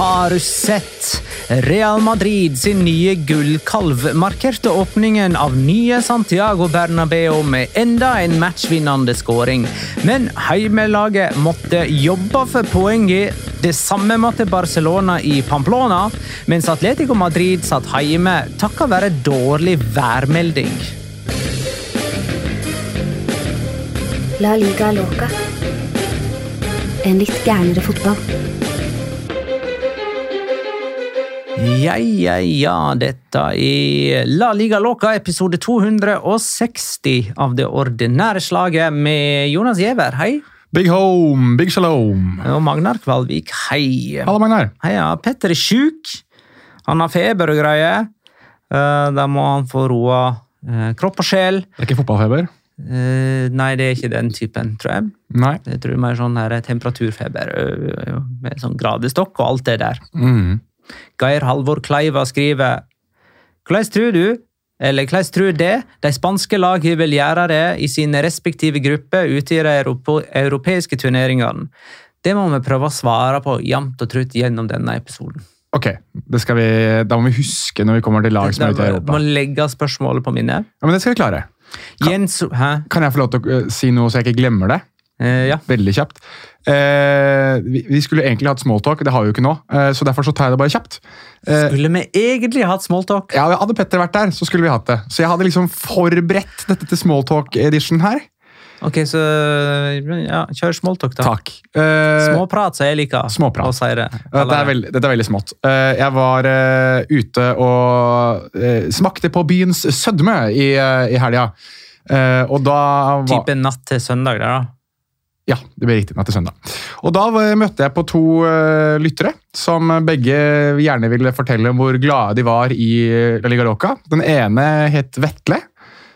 Har du sett? Real Madrid sin nye gullkalv markerte åpningen av nye Santiago Bernabeu med enda en matchvinnende skåring. Men heimelaget måtte jobbe for poenget. Det samme måtte Barcelona i Pamplona, mens Atletico Madrid satt hjemme takket være dårlig værmelding. La liga loca. En litt gærnere fotball. Ja, ja, ja, dette er La Liga Loca, episode 260 av det ordinære slaget med Jonas Giæver, hei. Big home, big shalom. Og Magnar Kvalvik, hei. Hallo, Magnar. Hei, ja. Petter er sjuk. Han har feber og greier. Eh, Da må han få roa eh, kropp og sjel. Det er ikke fotballfeber? Eh, Nei, det er ikke den typen, tror jeg. Nei. Jeg tror mer sånn her temperaturfeber med sånn gradestokk og alt det der. Mm. Geir Halvor Kleiva skriver Hvordan tror du, eller hvordan tror det, de spanske lagene vil gjøre det i sine respektive grupper ute i de europeiske turneringene? Det må vi prøve å svare på jevnt og trutt gjennom denne episoden. Ok, det skal vi, Da må vi huske når vi kommer til lag som er ute i Europa. må legge spørsmålet på minnet. Ja, men det skal vi klare. Jens Hæ? Kan jeg få lov til å eh, si noe så jeg ikke glemmer det? Eh, ja. Veldig kjapt. Eh, vi, vi skulle egentlig hatt smalltalk, det har vi jo ikke nå. Eh, så derfor så tar jeg det bare kjapt. Eh, Skulle vi egentlig hatt smalltalk? ja, Hadde Petter vært der, så skulle vi hatt det. Så jeg hadde liksom forberedt dette til smalltalk-edition her. Ok, så ja, kjør smalltalk, da. Takk. Eh, Småprat, så jeg liker Småprat. å si det. Dette er veldig, dette er veldig smått. Eh, Jeg var eh, ute og smakte på byens sødme i, eh, i helga. Eh, Og da var Type natt til søndag, der, da. Ja, det blir riktig. Natt til søndag. Og da eh, møtte jeg på to uh, lyttere som begge gjerne ville fortelle om hvor glade de var i La Liga Loca. Den ene het Vetle.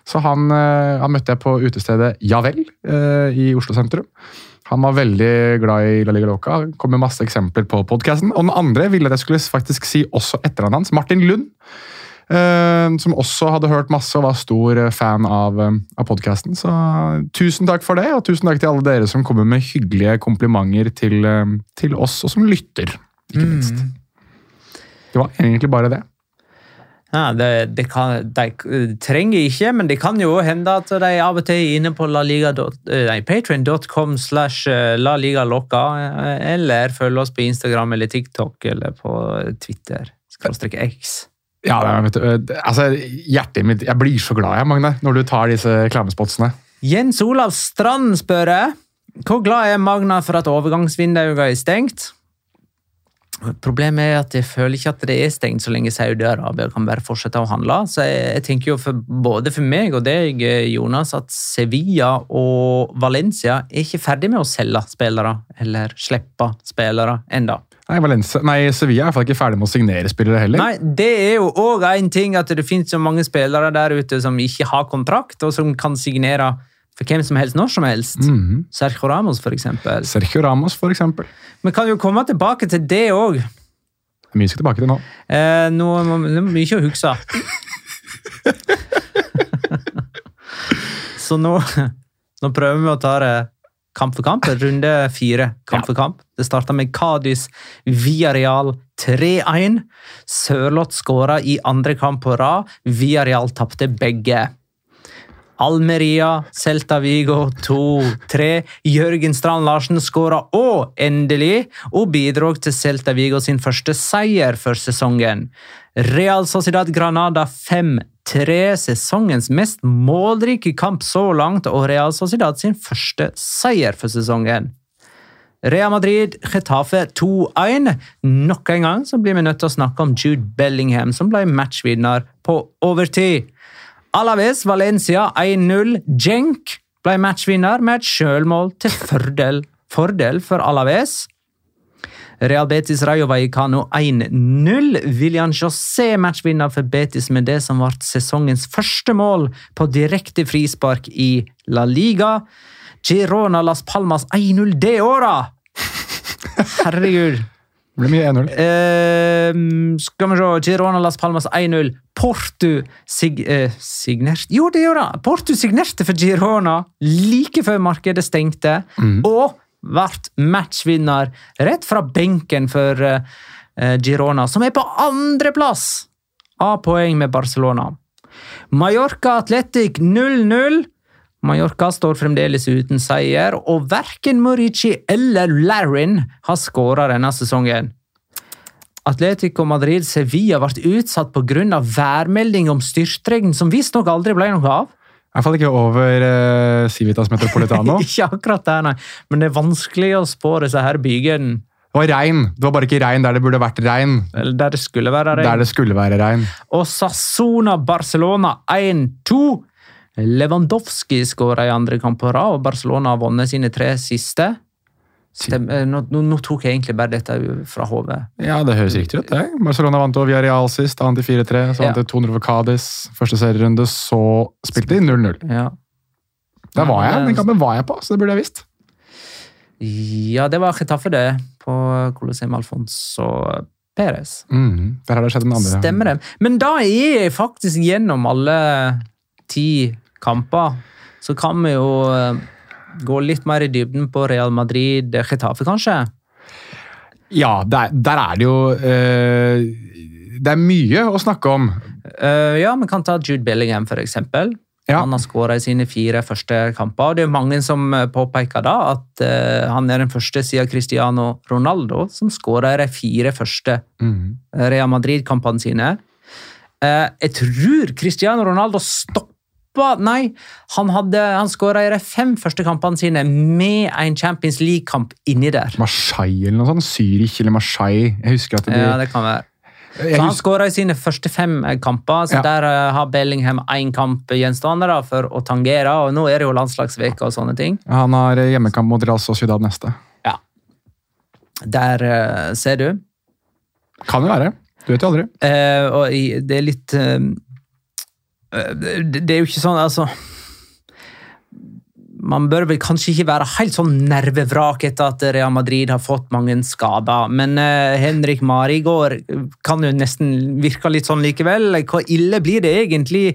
Så han, uh, han møtte jeg på utestedet Ja vel uh, i Oslo sentrum. Han var veldig glad i La Liga Loca. Kom med masse eksempler på podkasten. Og den andre ville at jeg skulle faktisk si også etternavnet hans. Martin Lund. Eh, som også hadde hørt masse og var stor eh, fan av, eh, av podkasten. Så tusen takk for det, og tusen takk til alle dere som kommer med hyggelige komplimenter til, til oss, og som lytter, ikke minst. Det var egentlig bare det. Ja, det, det kan, de trenger ikke, men det kan jo hende at de av og til er inne på patreon.com slash laligalokka, eller følger oss på Instagram eller TikTok eller på Twitter. Skråstrek X. Ja, det er- du, øh, altså, hjertet mitt Jeg blir så glad, jeg, Magne, når du tar disse reklamespotsene. Jens Olav Strand spør jeg, hvor glad er Magna for at overgangsvinduet er stengt? Problemet er at jeg føler ikke at det er stengt så lenge Saudi-Arabia kan bare fortsette å handle. Så jeg, jeg tenker jo for, både for meg og deg, Jonas, at Sevilla og Valencia er ikke ferdig med å selge spillere eller slippe spillere enda. Nei, Valencia, nei, Sevilla er i hvert fall ikke ferdig med å signere spillere heller. Nei, det er jo òg en ting at det finnes så mange spillere der ute som ikke har kontrakt, og som kan signere for hvem som helst når som helst. Mhm. Sergio Ramos, for eksempel. Sergio Ramos, for eksempel. Vi kan jo komme tilbake til det òg. Mye skal tilbake til nå. Eh, nå må mye å huske. Så nå, nå prøver vi å ta det kamp for kamp. Runde fire kamp for kamp. Det starta med Kadis Villarreal 3-1. Sørloth skåra i andre kamp på rad. Villarreal tapte begge. Almeria, Celta Vigo 2-3. Jørgen Strand Larsen skåra òg endelig, og bidro til Celta Vigo sin første seier for sesongen. Real Sociedad Granada 5-3, sesongens mest målrike kamp så langt, og Real Sociedad sin første seier for sesongen. Real Madrid, Getafe 2-1. Nok en gang så blir vi nødt til å snakke om Jude Bellingham, som ble matchvinner på overtid. Alaves Valencia 1-0. Jenk ble matchvinner med et sjølmål til fordel, fordel for Alaves. Real Betis Rayo Vallecano 1-0. William José matchvinner for Betis med det som ble sesongens første mål på direkte frispark i La Liga. Girona Las Palmas 1-0 det året! Herregud. Det blir mye 1-0. Eh, skal vi se Girona Las Palmas 1-0. Porto sig, eh, signerte Jo, det gjorde han! Porto signerte for Girona like før markedet stengte, og ble matchvinner rett fra benken for eh, Girona, som er på andreplass av poeng med Barcelona. Mallorca Atletic 0-0. Mallorca står fremdeles uten seier, og verken Murici eller Larin har skåra denne sesongen. Atletico Madrid Sevilla ble utsatt pga. værmelding om styrtregn, som visstnok aldri ble noe av. I hvert fall ikke over uh, Civitas Metropolitano. ikke akkurat der, nei. Men det er vanskelig å spå disse her bygene Det var regn. Det var bare ikke regn der det burde vært regn. der det skulle være regn. Der det skulle være regn. Og Sassona Barcelona 1-2. Lewandowski skåra i andre kamp på rad, og Barcelona har vunnet sine tre siste. Eh, nå, nå, tok jeg egentlig bare dette fra hodet. Ja, det høres riktig ut. det. Barcelona vant over Villarreal sist, annet i 4-3. Så vant Ja. 200 for Cádiz. Første serierunde, så spilte de 0-0. Ja. Der var jeg, Den kampen var jeg på, så det burde jeg visst. ja, det var Chetaffe, det, på Colosseum Alfonso Perez. Mm, Der har det skjedd en andre. Stemmer det. Men da er jeg faktisk gjennom alle ti kamper. Så kan vi jo eh, gå litt mer i dybden på Real Madrid, Getafe kanskje? Ja, der, der er det jo eh, Det er mye å snakke om. Uh, ja, vi kan ta Jude Bellingham, for eksempel. Ja. Han har skåra i sine fire første kamper. og Det er mange som eh, påpeker da at uh, han er den første siden Cristiano Ronaldo som skåra i de fire første mm. Real Madrid-kampene sine. Uh, jeg tror Cristiano Ronaldo stoppa Nei, han, hadde, han skåra i de fem første kampene sine med en Champions League-kamp inni der. Marseille eller noe sånt. Zürich eller Marseille. Jeg husker at de Ja, det kan være. Så han skåra i sine første fem eh, kamper, så Ja. der eh, har Bellingham én kamp gjenstående da, for å tangere. og Nå er det jo landslagsveke og sånne ting. Han har hjemmekamp mot Real Sociedad neste. Ja. Der eh, ser du. Kan jo være. Du vet jo aldri. Eh, og det er litt eh, eh, det, det er jo ikke sånn, altså Man bør vel kanskje ikke være helt sånn nervevrak etter at Real Madrid har fått mange skader, men uh, Henrik Marigård kan jo nesten virke litt sånn likevel. Hvor ille blir det egentlig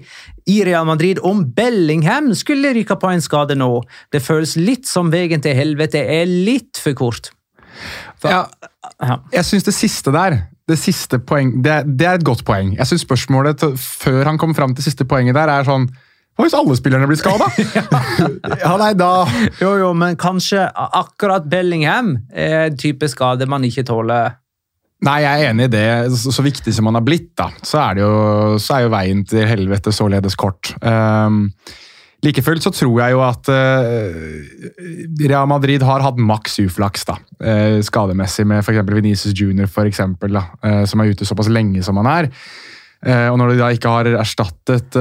i Real Madrid om Bellingham skulle ryke på en skade nå? Det føles litt som veien til helvete er litt for kort. For, Ja, ja. jeg syns det siste der det siste poeng, det, det er et godt poeng. Jeg synes spørsmålet til, før han kom fram til siste poenget der, er sånn Hva hvis alle spillerne blir skada? ja, nei, da Jo, jo, men kanskje akkurat Bellingham er en type skade man ikke tåler Nei, jeg er enig i det. Så, så viktig som han har blitt, da, så er, det jo, så er jo veien til helvete således kort. Um, like fullt så tror jeg jo at uh, Real Madrid har hatt maks uflaks da, uh, skademessig med f.eks. Venezia Junior, for eksempel, da, uh, som er ute såpass lenge som han er. Og når de da ikke har erstattet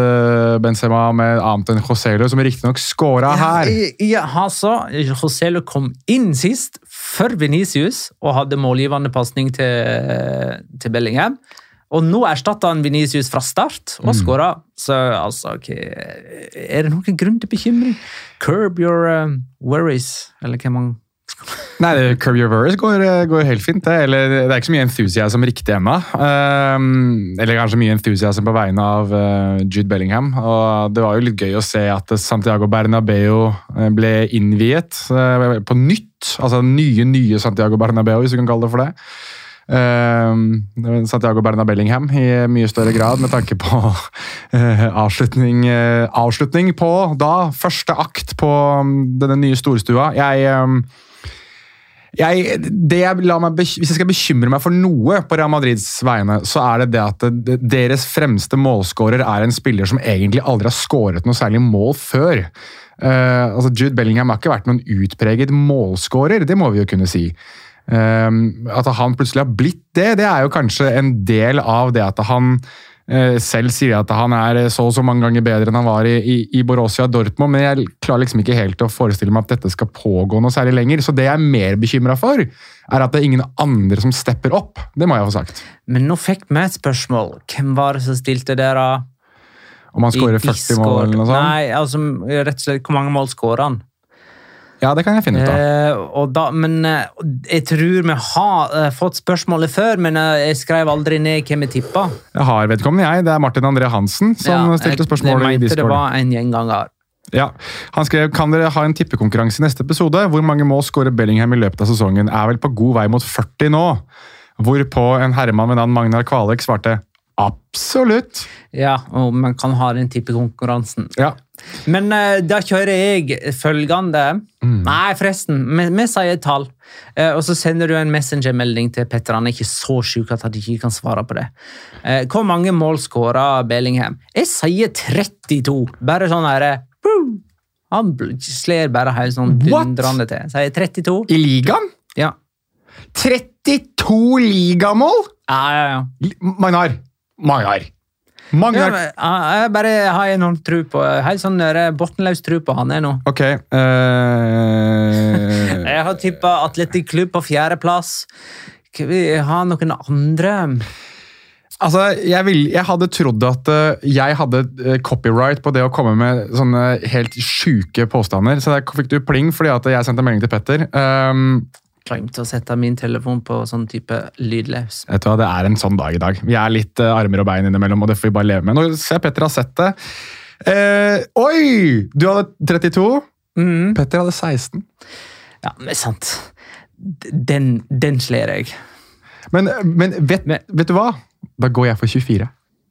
Benzema med annet enn Joselo, som riktignok scora her Ja, ja, altså, Joselo kom inn sist, for Venicius, og hadde målgivende pasning til, til Bellingham. Og nå erstatter han Venicius fra start og Mm. skåra. Så altså, ok, er det noen grunn til bekymring? Curb your uh, worries, eller hva man Nei, Curb Your Worries går, går helt fint. Det. Eller, det er ikke så mye enthusiasm riktig ennå. Um, eller kanskje mye enthusiasm på vegne av uh, Jude Bellingham. Og det var jo litt gøy å se at Santiago Bernabeu eh, ble innviet uh, på nytt. Altså nye, nye Santiago Bernabeu, hvis du kan kalle det for det. Um, Santiago Bernabellingham i mye større grad, med tanke på uh, avslutning, uh, avslutning på da første akt på um, denne nye storstua. Jeg um, jeg, jeg meg, hvis jeg skal bekymre meg for noe på Real Madrids vegne, så er det det at deres fremste målskårer er en spiller som egentlig aldri har skåret noe særlig mål før. Uh, altså Jude Bellingham har ikke vært noen utpreget målskårer, det må vi jo kunne si. Eh, at han plutselig har blitt det, det er jo kanskje en del av det at han eh, selv sier at han er så og så mange ganger bedre enn han var i, i, i Borussia Dortmund, men jeg klarer liksom ikke helt å forestille meg at dette skal pågå noe særlig lenger. Så det jeg er mer bekymra for, er at det er ingen andre som stepper opp. Det må jeg få sagt. Men nå fikk vi et spørsmål. Hvem var det som stilte det, da? Om han skårer 40 mål eller noe sånt. Nei, altså, rett og slett, hvor mange mål skårer han? Ja, det kan jeg finne ut av. Eh, og da, men eh, jeg tror vi har eh, fått spørsmålet før, men jeg skrev aldri ned hvem jeg tippa. Jeg har vedkommende, jeg. Det er Martin André Hansen som stilte spørsmålet i mente det var en gjenganger. Ja. Han skrev kan dere ha en tippekonkurranse i neste episode. Hvor mange mål skårer Bellingham i løpet av sesongen? Er vel på god vei mot 40 nå? Hvorpå en herremann ved navn Magnar Kvalek svarte absolutt. Ja, og man kan ha den tippekonkurransen. Ja. Men uh, da kjører jeg følgende Mm. Nei, forresten, vi, vi sier et tall. Uh, og så sender du en messengermelding til Petter. Han er ikke så sjuk at han ikke kan svare på det. Uh, hvor mange mål skåra Bellingham? Jeg sier 32. Bare sånn herre. Han slår bare helt sånn dundrende til. Sier 32. I ligaen? Ja. 32 ligamål! Ja, ja, ja. Magnar. Magnar. Magnar. ja men, ja, jeg bare har enormt tro på Helt sånn der bunnløs tro på han er nå. Ok. Uh... Jeg har tippa Atletic Klubb på fjerdeplass. Vi ha noen andre Altså, jeg, vil, jeg hadde trodd at eh, jeg hadde eh, copyright på det å komme med sånne helt sjuke påstander. Så der fikk du pling fordi at jeg sendte melding til Petter. Um, Glemte å sette min telefon på sånn type lydløs. vet du hva, Det er en sånn dag i dag. Vi er litt uh, armer og bein innimellom, og det får vi bare leve med. Nå ser jeg Petter har sett det. Eh, oi! Du hadde 32. Mm. Petter hadde 16. Ja, men sant. Den, den slår jeg. Men, men, vet, Men- vet du hva? Da går jeg for 24.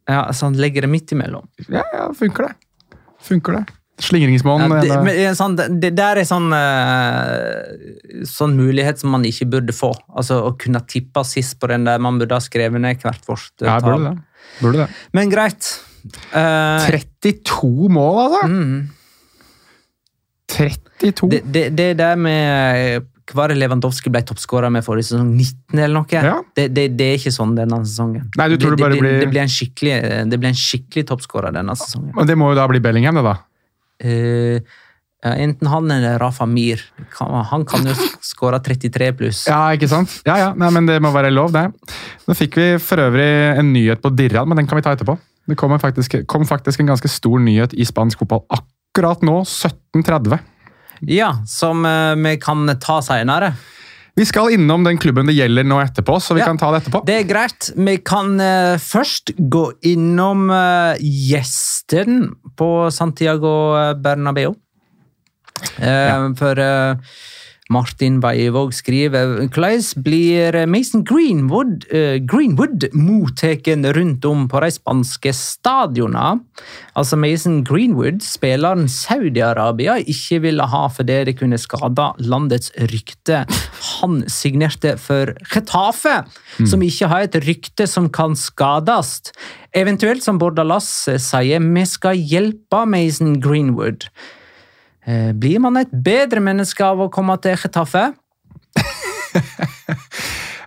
Ja, så han legger det midt imellom. Ja, ja, funker det. Funker det. Slingringsmonn. Ja, det, det sånn, det, det der er sånn uh, sånn mulighet som man ikke burde få. Altså Å kunne tippe sist på den der man burde ha skrevet ned hvert vårt uh, ja, burde det. Burde det. Men greit. Uh, 32 mål, altså! mm. 32. Det, det, det der med hva var Lewandowski ble toppskårer med forrige sesong? 19 eller noe? Ja. Det, det, det er ikke sånn denne sesongen. Nei, du tror det bare blir, blir- det blir en skikkelig, det blir en skikkelig toppskårer denne sesongen. Men det må jo da bli Bellingham, det, da. Eh, enten han eller Rafa Mir. Han kan jo skåre 33 pluss. Ja, ikke sant? Ja, ja, Nei, men Det må være lov, det. Nå fikk vi for øvrig en nyhet på Dirran, men den kan vi ta etterpå. Det kom faktisk, kom faktisk en ganske stor nyhet i spansk fotball akkurat nå, 17.30. Ja, som eh, vi kan ta seinere. Vi skal innom den klubben det gjelder nå etterpå, så vi Ja. kan ta det etterpå. Det er greit. Vi kan uh, først gå innom uh, gjesten på Santiago Bernabeu. Eh, For eh, Martin Weivåg skriver hvordan blir Mason Greenwood, uh, Greenwood mottatt rundt om på de spanske stadionene? Altså Mason Greenwood, spilleren Saudi-Arabia ikke ville ha fordi det kunne skade landets rykte. Han signerte for Getafe, mm. som ikke har et rykte som kan skades. Eventuelt, som Bordalas sier, vi skal hjelpe Mason Greenwood. Eh, blir man et bedre menneske av å komme til Chetaffe?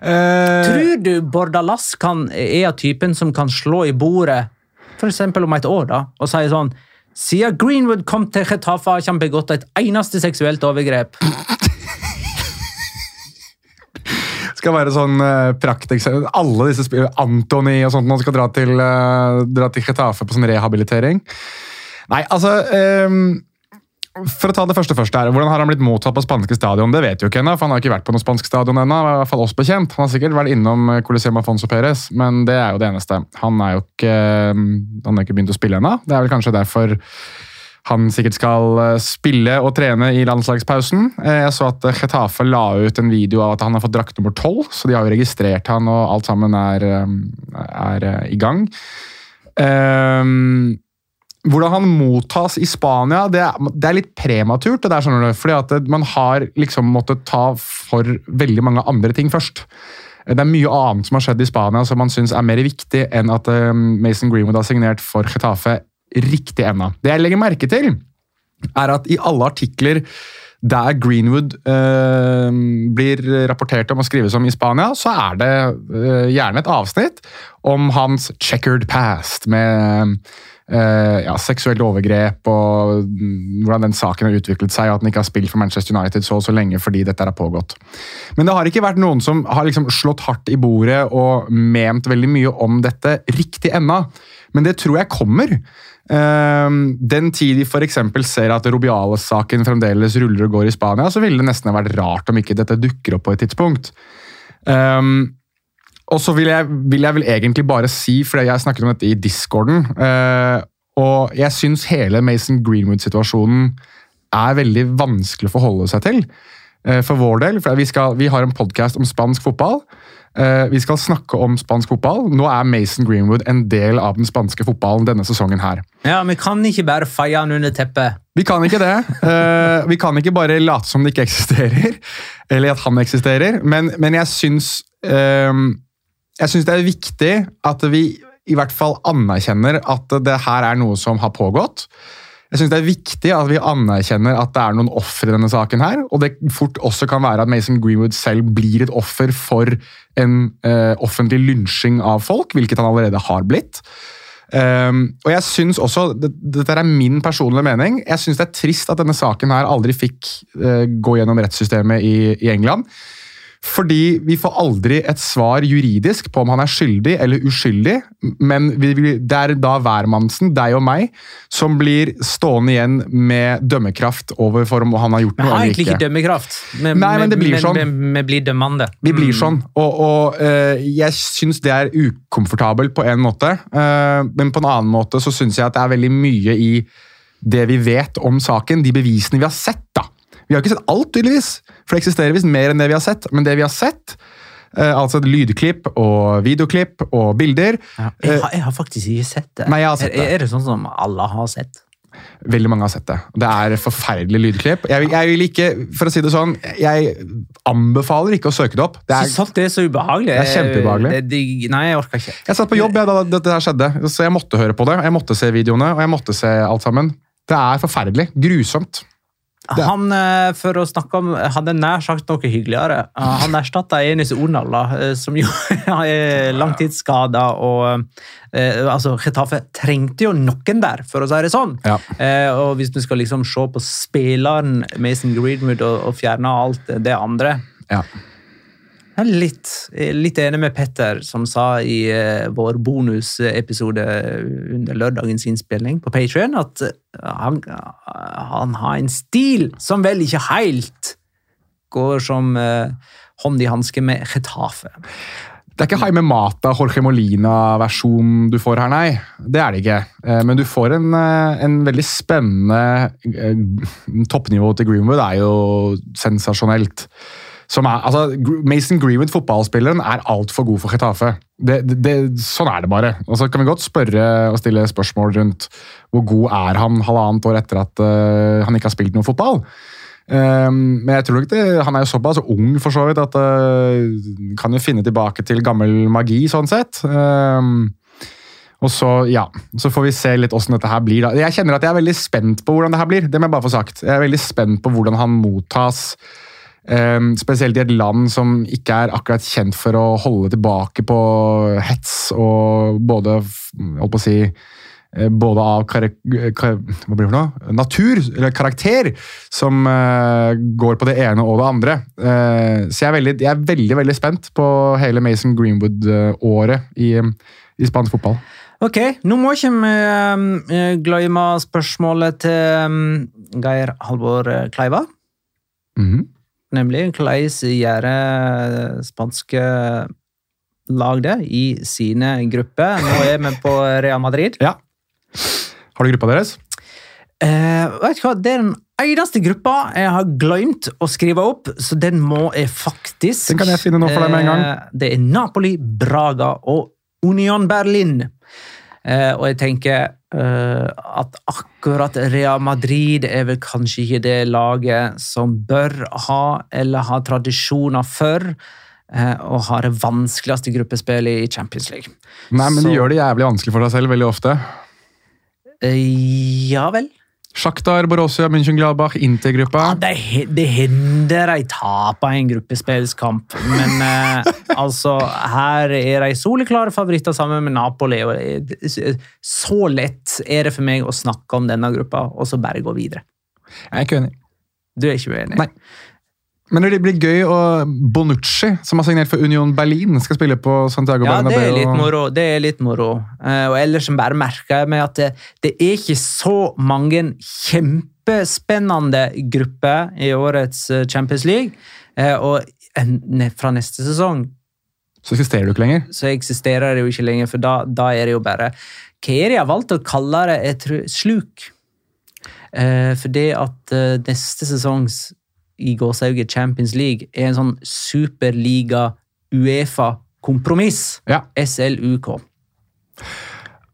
Uh, Tror du Bordalas kan, er av typen som kan slå i bordet for eksempel om et år da, og si sånn Siden Greenwood kom til Chetaffe, har ikke han begått et eneste seksuelt overgrep. skal være sånn uh, prakteksempel. Alle disse spillerne, Antony og sånt, man skal dra til, uh, dra til Chetaffe på sånn rehabilitering. Nei, altså um for å ta det første først her, Hvordan har han blitt mottatt på spanske stadion? Det vet jo ikke ennå, for han har ikke vært på noe spansk stadion ennå. hvert fall oss bekjent. Han har sikkert vært innom eh, Coliseum Afonso Perez, men det er jo det eneste. Han er jo ikke, eh, han er ikke begynt å spille ennå. Det er vel kanskje derfor han sikkert skal eh, spille og trene i landslagspausen. Jeg så at Getafe la ut en video av at han har fått drakt nummer tolv, så de har jo registrert han, og alt sammen er, er i gang. Um, hvordan han mottas i Spania, det er, det er litt prematurt. det der, skjønner du, fordi at Man har liksom måttet ta for veldig mange andre ting først. Det er mye annet som har skjedd i Spania som man syns er mer viktig enn at eh, Mason Greenwood har signert for Getafe riktig ennå. Det jeg legger merke til, er at i alle artikler der Greenwood øh, blir rapportert om og skrives om i Spania, så er det øh, gjerne et avsnitt om hans checkered past, med ja, seksuelt overgrep og mm, hvordan den saken har utviklet seg, og at han ikke har spilt for Manchester United så og så lenge fordi dette har pågått. Men det har ikke vært noen som har liksom slått hardt i bordet og ment veldig mye om dette riktig ennå. Men det tror jeg kommer. Uh, den tid de f.eks. ser at Robiales-saken fremdeles ruller og går i Spania, så ville det nesten vært rart om ikke dette dukker opp på et tidspunkt. Um, og så vil jeg, vil jeg, vel egentlig bare si, for jeg snakket om dette i discorden uh, Og jeg syns hele Mason Greenwood-situasjonen er veldig vanskelig å forholde seg til. Uh, for vår del. For vi, skal, vi har en podkast om spansk fotball. Uh, vi skal snakke om spansk fotball. Nå er Mason Greenwood en del av den spanske fotballen denne sesongen her. Ja, Vi kan ikke bare feie han under teppet. Vi kan ikke det. vi kan ikke bare late som det ikke eksisterer, eller at han eksisterer. Men, men jeg syns jeg syns det er viktig at vi i hvert fall anerkjenner at det her er noe som har pågått. Jeg synes Det er viktig at vi anerkjenner at det er noen ofre i denne saken. her, Og det fort også kan være at Mason Greenwood selv blir et offer for en eh, offentlig lynsjing av folk, hvilket han allerede har blitt. Um, og jeg synes også, Dette er min personlige mening. Jeg syns det er trist at denne saken her aldri fikk uh, gå gjennom rettssystemet i, i England. Fordi vi får aldri et svar juridisk på om han er skyldig eller uskyldig, men det er da hvermannsen, deg og meg, som blir stående igjen med dømmekraft overfor om han har gjort noe eller ikke. Vi har egentlig ikke dømmekraft, men, Nei, men det blir men, sånn. Vi blir dømmende. Vi blir mm. sånn, og, og uh, jeg syns det er ukomfortabelt på en måte, uh, men på en annen måte så syns jeg at det er veldig mye i det vi vet om saken, de bevisene vi har sett. da. Vi har ikke sett alt, tydeligvis, for det eksisterer visst mer enn det vi har sett. Men det vi har sett, uh, altså lydklipp og videoklipp og bilder ja, jeg, har, jeg, har, faktisk ikke sett det. Nei, jeg har sett det. Er, er det sånn som alle har sett? Veldig mange har sett det. Det er forferdelig lydklipp. Jeg, jeg, vil ikke, for å si det sånn, jeg anbefaler ikke å søke det opp. Det er, så det er så ubehagelig. Det er kjempeubehagelig. Det, det, nei, jeg orker ikke. Jeg satt på jobb da dette her skjedde, så jeg måtte høre på det. Jeg måtte se videoene, og jeg måtte se alt sammen. Det er forferdelig. Grusomt. Han, eh, for å snakke om, hadde nær sagt noe hyggeligere. Han erstatta Enis Onal, eh, som jo er langtidsskada. Og eh, altså, Chetafe trengte jo noen der, for å si det sånn. Ja. Eh, og hvis vi skal liksom se på spilleren Mason Greenwood og, og fjerne alt det andre ja. Jeg er litt, litt, enig med Petter, som sa i uh, vår bonusepisode under lørdagens innspilling på Patrion, at uh, han, han, har en stil som vel ikke helt går som hånd i hanske med Retafe. Det er ikke Haime Mata, Jorge Molina-versjon du får her, nei. Det er det ikke. Eh, Men du får en, eh, en veldig spennende eh, Toppnivået til Greenwood er jo sensasjonelt. Som er, altså, Mason Greenwood, fotballspilleren, er altfor god for det, sånn er det bare. Og så kan vi godt spørre og stille spørsmål rundt hvor god er han halvannet år etter at uh, han ikke har spilt noe fotball. Um, men jeg tror ikke det, han er jo såpass ung for så vidt at uh, kan jo finne tilbake til gammel magi, sånn sett. Um, og så, ja, så får vi se litt åssen dette her blir. da. Jeg kjenner at jeg er veldig spent på hvordan det her blir. Det må jeg bare få sagt. Jeg er veldig spent på hvordan han mottas. Um, spesielt i et land som ikke er akkurat kjent for å holde tilbake på hets og både holdt på å si eh, både av karak kar hva blir det for natur, eller karakter, som uh, går på det ene og det andre. Uh, så jeg er, veldig, jeg er veldig veldig spent på hele Mason Greenwood-året i, i spansk fotball. Ok, nå må ikke vi glemme spørsmålet til um, Geir Halvor Kleiva. Kleiva. Mhm. Nemlig hvordan gjør spanske lag det i sine grupper? Nå er vi på Real Madrid. Ja. Har du gruppa deres? Eh, vet du hva? Det er den eneste gruppa jeg har glemt å skrive opp, så den må jeg faktisk Den kan jeg finne nå for deg med en gang. Eh, det er Napoli, Braga og Union Berlin. Eh, og jeg tenker eh, at akkurat Real Madrid er vel kanskje ikke det laget som bør ha, eller ha tradisjoner for, eh, å ha det vanskeligste gruppespillet i Champions League. Nei, men Så- de gjør det jævlig vanskelig for seg selv veldig ofte. Eh, ja vel. Shakhtar, Borussia, München-Gladbach, Inter-gruppa. Ja, det, det hender de taper en gruppespillskamp, men eh, altså Her er de soleklare favoritter sammen med Napoli. og det- Så lett er det for meg å snakke om denne gruppa, og så bare gå videre. Jeg er ikke uenig. Du er ikke uenig? Nei. Men det blir gøy, og Bonucci, som har signert for Union Berlin, skal spille på Santiago Ja, det er Bernabeu. litt moro. Det er litt moro. Eh, og ellers bare merker jeg meg at det, det er ikke så mange kjempespennende grupper i årets eh, Champions League. Eh, og fra neste sesong Så eksisterer du ikke lenger. så eksisterer det jo ikke lenger, for da, da er det jo bare Hva er det jeg har valgt å kalle det? Jeg tror, sluk. For det at neste sesongs i gåsehauget Champions League er en sånn superliga Uefa-kompromiss. Ja. SLUK.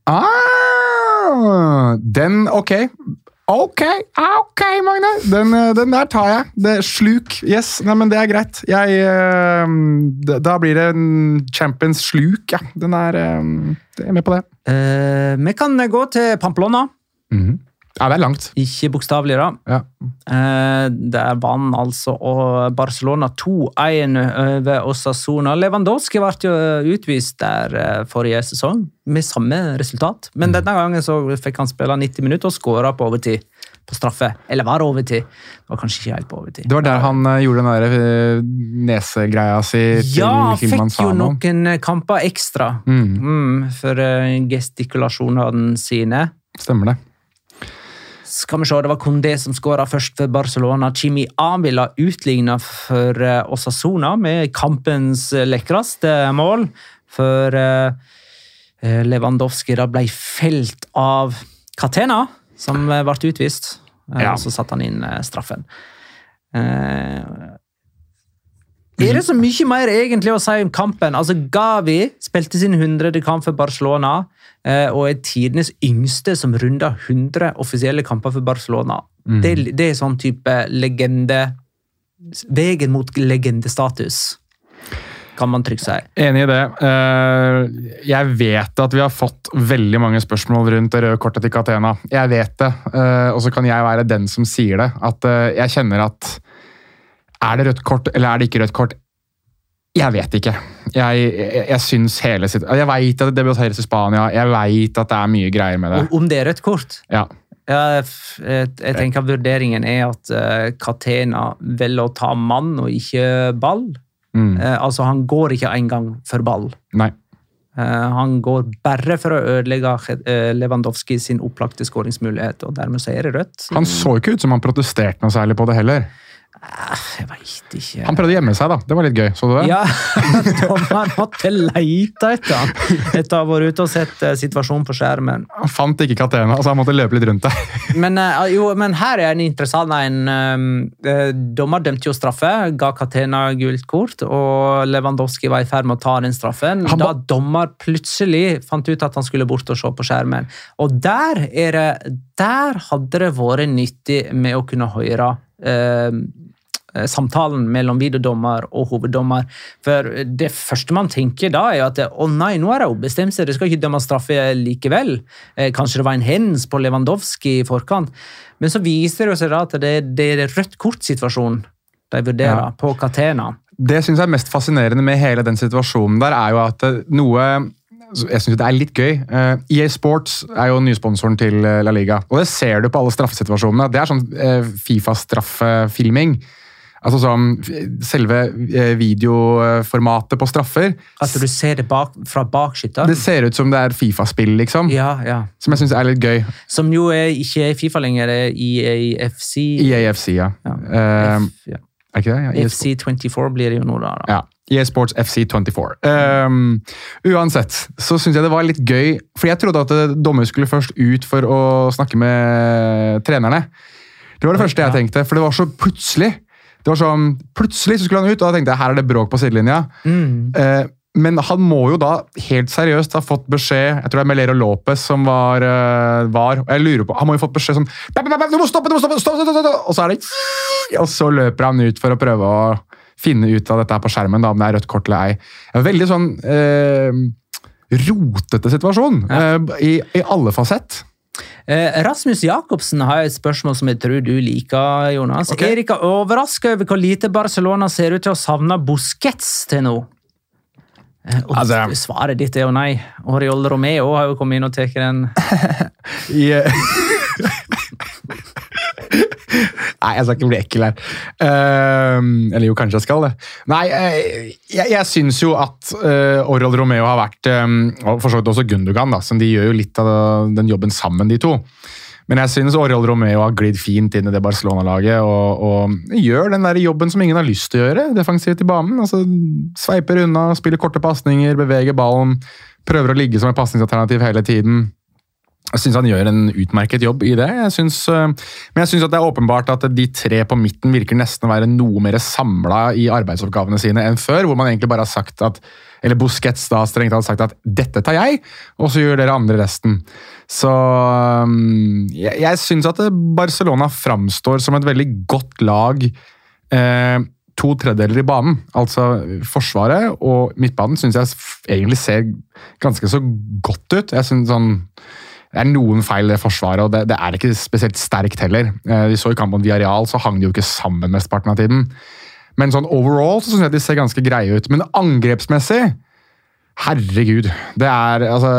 Ah, den Ok. Ok, ah, ok, Magne. Den, eh, den der tar jeg. Det Sluk. Yes, nei, men det er greit. Jeg uh, Da blir det en Champions sluk, ja. Den er uh, Jeg er med på det. Uh, vi kan gå til Pamplona. Mhm. Ja, det er langt. Ikke bokstavelig, da. Ja. Eh, Der vant altså og Barcelona 2-1 over Osasona. Lewandowski ble jo utvist der eh, forrige sesong, med samme resultat. Men denne gangen så fikk han spille 90 minutter og skåra på overtid. På straffe. Eller var det overtid? Det var kanskje ikke helt på overtid. Det var der han eh, gjorde den der eh, nesegreia si til Ja, han Ja, fikk jo noen eh, kamper ekstra Mm, mm, for eh, gestikulasjonene sine. stemmer det. Skal vi se, Det var Condé som skåra først for Barcelona. Chimi Avila utligna for Osasona Osasuna med kampens eh, lekreste mål. For eh, eh, Lewandowski da ble felt av Catena, som eh, ble utvist. Eh, Ja. Og så satte han inn eh, straffen. Er det så mye mer egentlig å si om kampen? Altså, Gavi spilte sin 100. kamp for Barcelona eh, og er tidenes yngste som runder 100 offisielle kamper for Barcelona. Det, det er sånn type legende Veien mot legendestatus, kan man trygt si. Enig i det. Eh, Jeg vet at vi har fått veldig mange spørsmål rundt det røde kortet til Catena. Jeg vet det, eh, og så kan jeg være den som sier det. At jeg kjenner at er det rødt kort, eller er det ikke rødt kort? Jeg vet ikke. Jeg, jeg, jeg syns hele sitt Jeg veit at det debuteres i Spania, jeg veit at det er mye greier med det. Om det er rødt kort? Ja. Ja, jeg, jeg tenker Vurderingen er at uh, Catena velger å ta mann og ikke ball. Mm. Eh, altså, Han går ikke engang for ball. Nei. Eh, han går bare for å ødelegge eh, Lewandowski sin opplagte skåringsmulighet, og dermed så er det rødt. Han så ikke ut som han protesterte noe særlig på det heller. Jeg veit ikke. Han prøvde å gjemme seg, da. Det var litt gøy. Så du det? Ja, dommeren måtte leite etter han etter å ha vært ute og sett eh, situasjonen på skjermen. Han fant ikke Katena, så han måtte løpe litt rundt der. Men, eh, jo, men her er en interessant en. eh, Dommer dømte jo straffe, ga Katena gult kort, og Lewandowski var i ferd med å ta den straffen. Han Da dommer plutselig fant ut at han skulle bort og se på skjermen. Og der, er det, der hadde det vært nyttig med å kunne høre samtalen mellom videodommer og hoveddommer. For det første man tenker da, er at å nei, nå har de ombestemt seg, det skal ikke dømmes straffe likevel. Eh, Kanskje det var en hens på Lewandowski i forkant. Men så viser det seg da at det, det er rødt kort-situasjonen de vurderer Ja. på Catena. Det synes jeg er mest fascinerende med hele den situasjonen der, er jo at eh, noe jeg synes det er litt gøy. Eh, EA Sports er jo nysponsoren til eh, La Liga. Og det ser du på alle straffesituasjonene. Det er sånn eh, Fifa-straffefilming. Altså sånn selve videoformatet på straffer. At du ser det bak, fra bakskytteren? Det ser ut som det er Fifa-spill, liksom. Ja, ja. Som jeg syns er litt gøy. Som jo er, ikke er Fifa lenger, det er EAFC. EAFC, ja. Ja. F, ja. er ikke det? Ja, EA Sports. FC24 blir det jo nå, da. da. Ja. EA Sports FC24. Um, uansett så syns jeg det var litt gøy, for jeg trodde at eh, dommer skulle først ut for å snakke med trenerne. Det var det første jeg tenkte, for det var så plutselig. Det var sånn, Plutselig så skulle han ut, og da tenkte jeg her er det bråk på sidelinja. Mm. Uh, men han må jo da helt seriøst ha fått beskjed Jeg tror det er Melero Lopez som var, eh, var og jeg lurer på, Han må jo ha fått beskjed sånn «Bap, bap, bap, Du må stoppe! du må stoppe, stopp, stopp, stopp, stopp!» Og så er det Og så løper han ut for å prøve å finne ut av dette her på skjermen, da, om det er rødt kort eller ei. En veldig sånn eh, rotete situasjon eh, i, i alle fasett. Eh, Rasmus Jacobsen har et spørsmål som jeg tror du liker, Jonas. Okay. Erik er overraska over hvor lite Barcelona ser ut til å savne Busquets til nå. Eh, Og Altså- Svaret ditt er jo nei. Oriol Romeo har jo kommet inn og tatt den. I, Nei, jeg skal ikke bli ekkel her. Uh, eller jo, kanskje jeg skal det. Nei, eh, jeg, jeg syns jo at uh, Oriol Romeo har vært um, Og for så vidt også Gundogan, da, som de gjør jo litt av den jobben sammen, de to. Men jeg syns Oriol Romeo har glidd fint inn i det Barcelona-laget og, og gjør den der jobben som ingen har lyst til å gjøre, defensivt i banen. Altså, Sveiper unna, spiller korte pasninger, beveger ballen, prøver å ligge som et pasningsalternativ hele tiden. Jeg syns han gjør en utmerket jobb i det. Jeg synes, øh, men jeg syns det er åpenbart at de tre på midten virker nesten å være noe mer samla i arbeidsoppgavene sine enn før, hvor man egentlig bare har sagt at eller Busquets da strengt tatt sagt at 'dette tar jeg', og så gjør dere andre resten. Så jeg, jeg syns at Barcelona framstår som et veldig godt lag. Eh, to tredjedeler i banen, altså Forsvaret og midtbanen, syns jeg egentlig ser ganske så godt ut. Jeg synes sånn det er noen feil i forsvaret, og det, det er ikke spesielt sterkt heller. Eh, Vi så i kampen mot Villarreal, så hang de jo ikke sammen mesteparten av tiden. Men sånn overall så syns jeg de ser ganske greie ut. Men angrepsmessig Herregud. Det er altså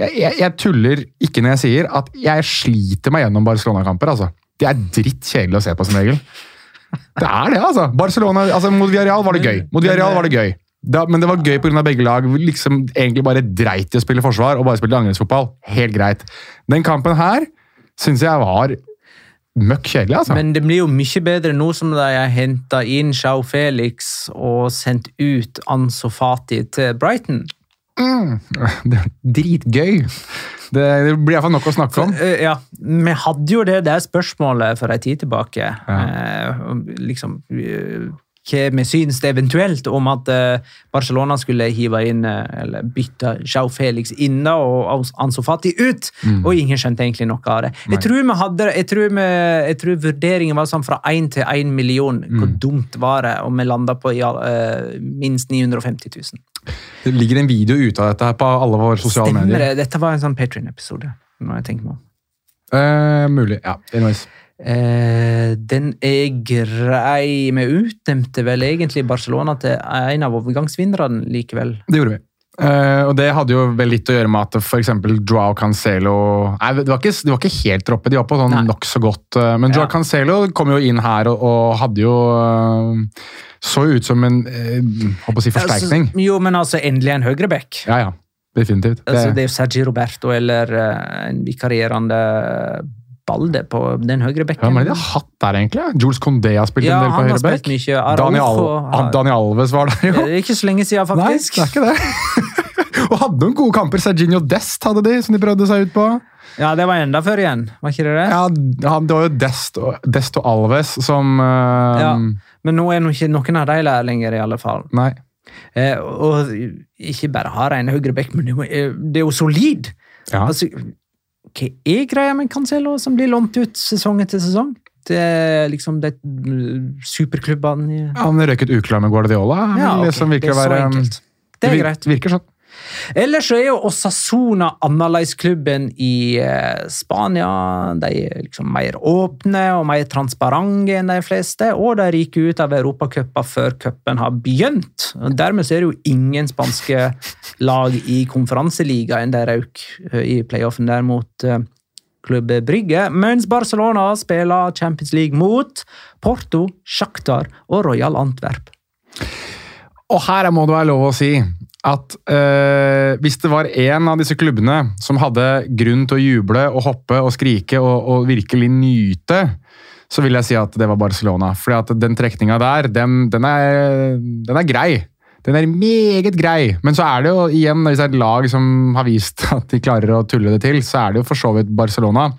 jeg, jeg, jeg tuller ikke når jeg sier at jeg sliter meg gjennom Barcelona-kamper. altså. Det er dritt kjedelig å se på, som regel. Det er det, altså. Barcelona, altså Mot Villarreal var det gøy. Mot Villarreal var det gøy. Da, men det var gøy pga. begge lag. Liksom egentlig bare dreit i å spille forsvar og bare spilte angrepsfotball. Helt greit. Den kampen her syns jeg var møkk kjedelig, altså. Men det blir jo mye bedre nå som de har henta inn Sjau Felix og sendt ut Anso Fati til Brighton. Det er dritgøy. Det, det blir iallfall nok å snakke om. Eh, Ja, Vi hadde jo det der spørsmålet for en tid tilbake. Eh, liksom, eh, hva vi syns eventuelt om at eh, Barcelona skulle hive inn eh, eller bytte Jao Felix inn og Anso Ansu Fati ut. Og ingen skjønte egentlig noe av det. Jeg tror, vi hadde, jeg tror, vi, jeg tror vurderingen var sånn fra 1 til 1 million. Hvor dumt var det? Og vi landa på ja, eh, minst 950 000. Det ligger en video ute av dette her på alle våre sosiale Stemmer medier. det? Dette var en sånn Patrion-episode. når jeg tenker meg om. Eh, mulig. Ja, anyways. Eh, den er grei. Vi utnevnte vel egentlig Barcelona til en av overgangsvinnerne likevel. Det gjorde vi. Eh, og det hadde jo vel litt å gjøre med at f.eks. Joao Cancelo Nei, det var ikke, de var ikke helt droppet, de var på sånn nokså godt. eh, men Joao Ja. Cancelo kom jo inn her og, og hadde jo eh, Så ut som en eh, håper å si forsterkning. Altså, jo, men altså, endelig en høyreback. Ja, ja. Definitivt. Det, Altså, det er jo Sergi Roberto eller eh, en vikarierende Balde på den høyre bekken. Hvem er det de har hatt der, egentlig? Jules Condé har spilt Ja, en del på høyre spilt bekk. mye. Daniel, har- Daniel Alves var der, Det jo. er ikke så lenge siden, faktisk. Nei, det er ikke det. Og hadde noen gode kamper. Serginio Dest hadde de, som de prøvde seg ut på. Ja, det var enda før igjen, var ikke det det? Ja, han- Det var jo Dest og, Dest og Alves som uh... Ja. Men nå er nå ikke noen av de der lenger, i alle fall. Nei. Eh, og ikke bare har en høyre bekk, men det jo- det er jo solid! Ja. Altså, hva er greia med Cancelo som blir lånt ut sesong etter sesong? Det er liksom de superklubbene ja, Han røk ut uklar med Guardiola. Ja, okay. det som virker det er å være. Det er greit. Det Virker sånn. Ellers er jo Osasona annerledesklubben i eh, Spania. De er liksom mer åpne og mer transparente enn de fleste, og de ryker ut av Europacupen før cupen har begynt. Dermed er det jo ingen spanske lag i konferanseligaen de røk eh, i playoffen der mot eh, Klubb Brygge, mens Barcelona spiller Champions League mot Porto, Shakhtar og Royal Antwerp. Og her må det være lov å si at eh, hvis det var én av disse klubbene som hadde grunn til å juble og hoppe og skrike og, og virkelig nyte, så vil jeg si at det var Barcelona. At den trekninga der, den, den, er, den er grei. Den er meget grei, men så er det jo igjen, hvis det er et lag som har vist at de klarer å tulle det til, så er det jo for så vidt Barcelona.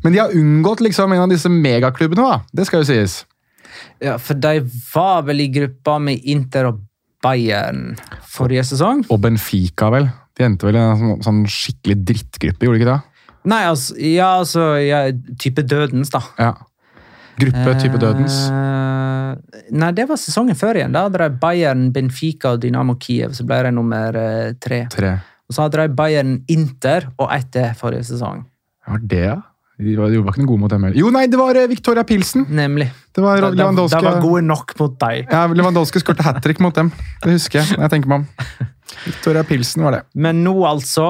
Men de har unngått liksom en av disse megaklubbene, da. Det skal jo sies. Ja, for de var vel i gruppa med Inter og Bayern forrige sesong? Og Benfica, vel. De endte vel i en sånn, sånn skikkelig drittgruppe, gjorde de ikke det? Nei, altså, ja, altså ja, type Dødens, da. Ja. Gruppe type Dødens. Eh, nei, det var sesongen før igjen. Da hadde de Bayern, Benfica og Dynamo Kiev, så ble de nummer eh, tre. Tre. Og så hadde de Bayern Inter og ett til forrige sesong. Var det, da? De var, de var ikke noe gode mot dem heller. Jo, nei, det var eh, Victoria Pilsen! Nemlig. Det var De, de, Lewandowski. de var gode nok mot deg. Ja, Lewandowski skåret hat trick mot dem. Det husker jeg. jeg tenker meg om. Victoria Pilsen var det. Men nå altså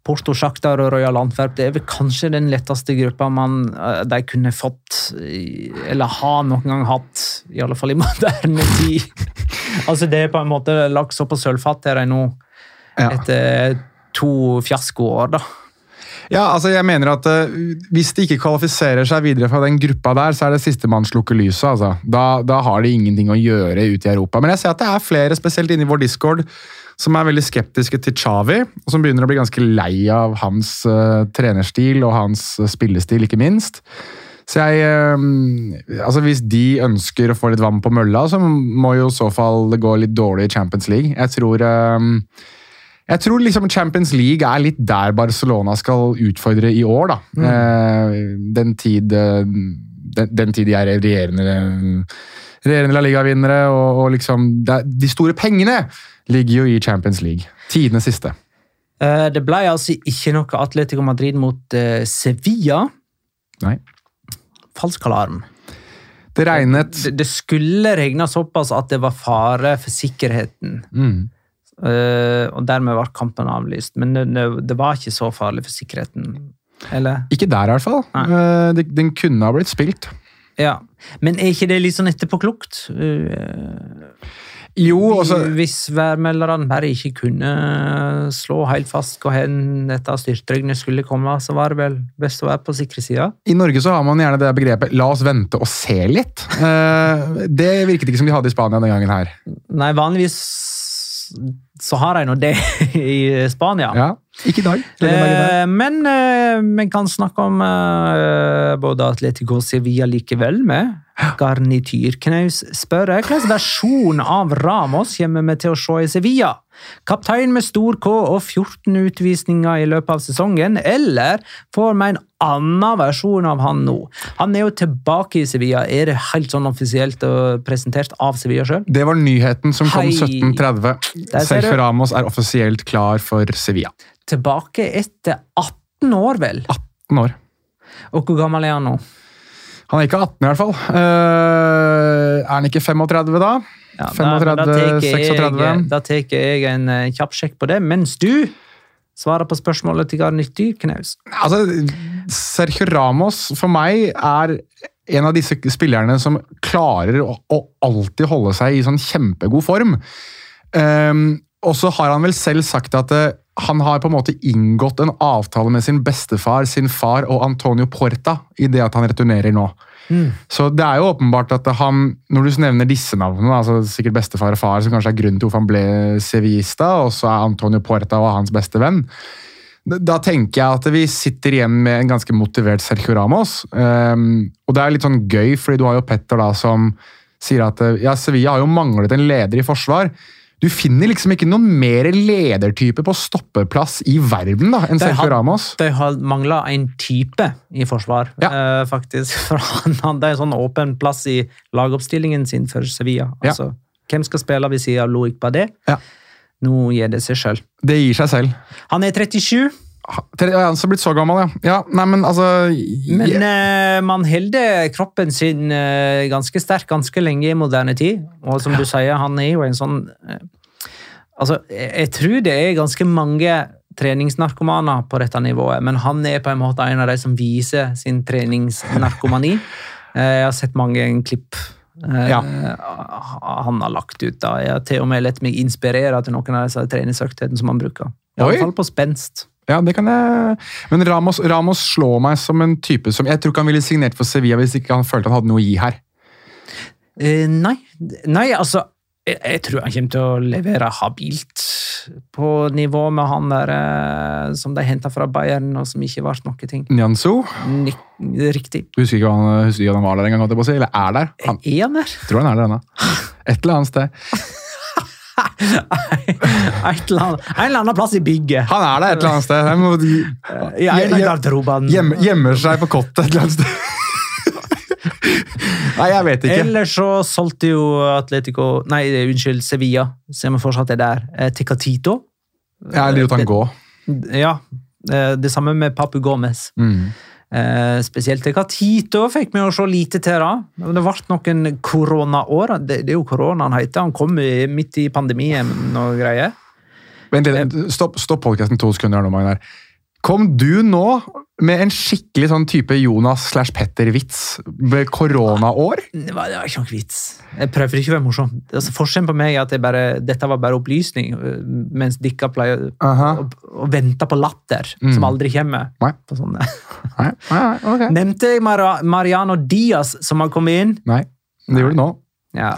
Porto, Shakhtar og Royal Antwerp det er vel kanskje den letteste gruppa man, eh, de kunne fått, eller har noen gang hatt, i alle fall i moderne tid. altså Det er på en måte lagt så på sølvfat her nå, Ja. etter to fiaskoår, da. Ja, altså jeg mener at uh, Hvis de ikke kvalifiserer seg videre fra den gruppa der, så er det sistemann slukker lyset. altså. Da, da har de ingenting å gjøre ute i Europa. Men jeg ser at det er flere, spesielt inne i vår discord, som er veldig skeptiske til Xavi, og som begynner å bli ganske lei av hans uh, trenerstil og hans eh, spillestil, ikke minst. Så jeg, altså Hvis de ønsker å få litt vann på mølla, så må jo i så fall det gå litt dårlig i Champions League. Jeg tror jeg tror liksom Champions League er litt der Barcelona skal utfordre i år. da. Eh, den, tid, eh, den, den tid de er regjerende, regjerende La Liga-vinnere, og, og liksom er- De store pengene ligger jo i Champions League. Tidenes siste. Eh, Det ble altså ikke noe Atletico Madrid mot Sevilla. Nei. Falsk alarm. Det regnet Det, det skulle regne såpass at det var fare for sikkerheten. mm. Eh, og dermed ble kampen avlyst. Men det, var ikke så farlig for sikkerheten. Eller? Ikke der, i hvert fall. Nei. Eh, den kunne ha blitt spilt. Ja. Men er ikke det litt sånn etterpåklokt? Jo, altså hvis værmelderne bare ikke kunne slå helt fast hvor hen dette styrtregnet skulle komme, så var det vel best å være på sikre sida? I Norge så har man gjerne det begrepet 'la oss vente og se litt'. Eh, det virket ikke som de hadde i Spania denne gangen her. Nei, vanligvis så har de nå det i Spania. Ja, Ikke i dag. Eh, men eh, vi kan snakke om eh, både Atletico og Sevilla likevel med. Garnityr Knaus spør hvilken versjon av Ramos kommer vi til å se i Sevilla? Kaptein med stor K og 14 utvisninger i løpet av sesongen, eller får vi en annen versjon av han nå? Han er jo tilbake i Sevilla. Er det helt sånn offisielt og presentert av Sevilla sjøl? Det var nyheten som kom 1730. Der Sergio. Ramos er offisielt klar for Sevilla. Tilbake etter 18 år, vel? 18 år. Og hvor gammel er han nå? Han er ikke 18 i hvert fall. Uh, er han ikke 35 da? Ja, 35, da tar jeg- 36. Da tar jeg en eh, kjapp sjekk på det, mens du svarer på spørsmålet til Garnityr Knaus. Altså, Sergio Ramos for meg er en av disse spillerne som klarer å, å alltid holde seg i sånn kjempegod form. Um, og så har han vel selv sagt at eh, han har på en måte inngått en avtale med sin bestefar, sin far og Antonio Porta i det at han returnerer nå. Så det er jo åpenbart at han, når du nevner disse navnene, altså sikkert bestefar og far, som kanskje er grunnen til hvorfor han ble sevista, og så er Antonio Porta og hans beste venn, da- tenker jeg at vi sitter igjen med en ganske motivert Sergio Ramos. Um, og det er litt sånn gøy, fordi du har jo Petter da som sier at ja, Sevilla har jo manglet en leder i forsvar. Du finner liksom ikke noen mer ledertype på stoppeplass i verden da, enn Sergio Ramos. De har mangla en type i forsvar, Ja. uh, faktisk. For han hadde en sånn åpen plass i lagoppstillingen sin for Sevilla. Ja. Altså, Hvem skal spille ved siden av Loic Badet? Ja. Nå gir det seg sjøl. Det gir seg selv. Han er 37, Ha- Tre- Ja, han er blitt så gammel, ja. ja nei, men altså men eh, man holder kroppen sin uh, ganske sterk ganske lenge i moderne tid. Og som du sier, han er jo en sånn uh, Altså, jeg, jeg tror det er ganske mange treningsnarkomaner på dette nivået, men han er på en måte en av de som viser sin treningsnarkomani. Jeg har sett mange klipp Ja. han har lagt ut. da. Jeg har til og med latt meg inspirere til noen av disse treningsøktene som han bruker. I Oi. alle fall på spenst. Ja, det kan jeg Men Ramos, Ramos slår meg som en type som Jeg tror ikke han ville signert for Sevilla hvis ikke han følte han hadde noe å gi her. Uh, nei. nei, altså jeg, jeg tror han kommer til å levere habilt på nivå med han der eh, som de henta fra Bayern, og som ikke ble noe ting. Nyanzo Nik riktig. Husker ikke han, husker ikke han var der en gang, holdt jeg på å eller er der. Han, Er han der? tror han er der ennå. Et eller annet sted. Eller annet, en eller annen plass i bygget. Han er der et eller annet sted. Han må, I en av hjem- hjem, gjemmer seg på kottet et eller annet sted. Nei, jeg vet ikke. Ellers så solgte jo Atletico Nei, unnskyld, Sevilla, som fortsatt er der, eh, til Catito. Jeg lot han gå. Ja. eh, Det samme med Papu Gomez. Mm. Eh, spesielt til Catito fikk vi å se lite til. da. Det ble noen koronaår. Det, det er jo korona han heter. Han kom midt i pandemien og greier. Vent litt, stopp, stopp podcasten to sekunder nå, Magnar. Kom du nå med en skikkelig sånn type Jonas slash Petter-vits koronaår? Det var, det var ikke noe vits. Jeg prøvde ikke å være morsom. Altså, forskjellen på meg er at bare, dette var bare opplysning, øh, mens dere pleier Aha. å, å vente på latter, Mm. som aldri kommer. Nei. Nei, nei, okay. Nevnte jeg Mar Mariano Diaz som har kommet inn? Nei, det gjorde du nå. Ja.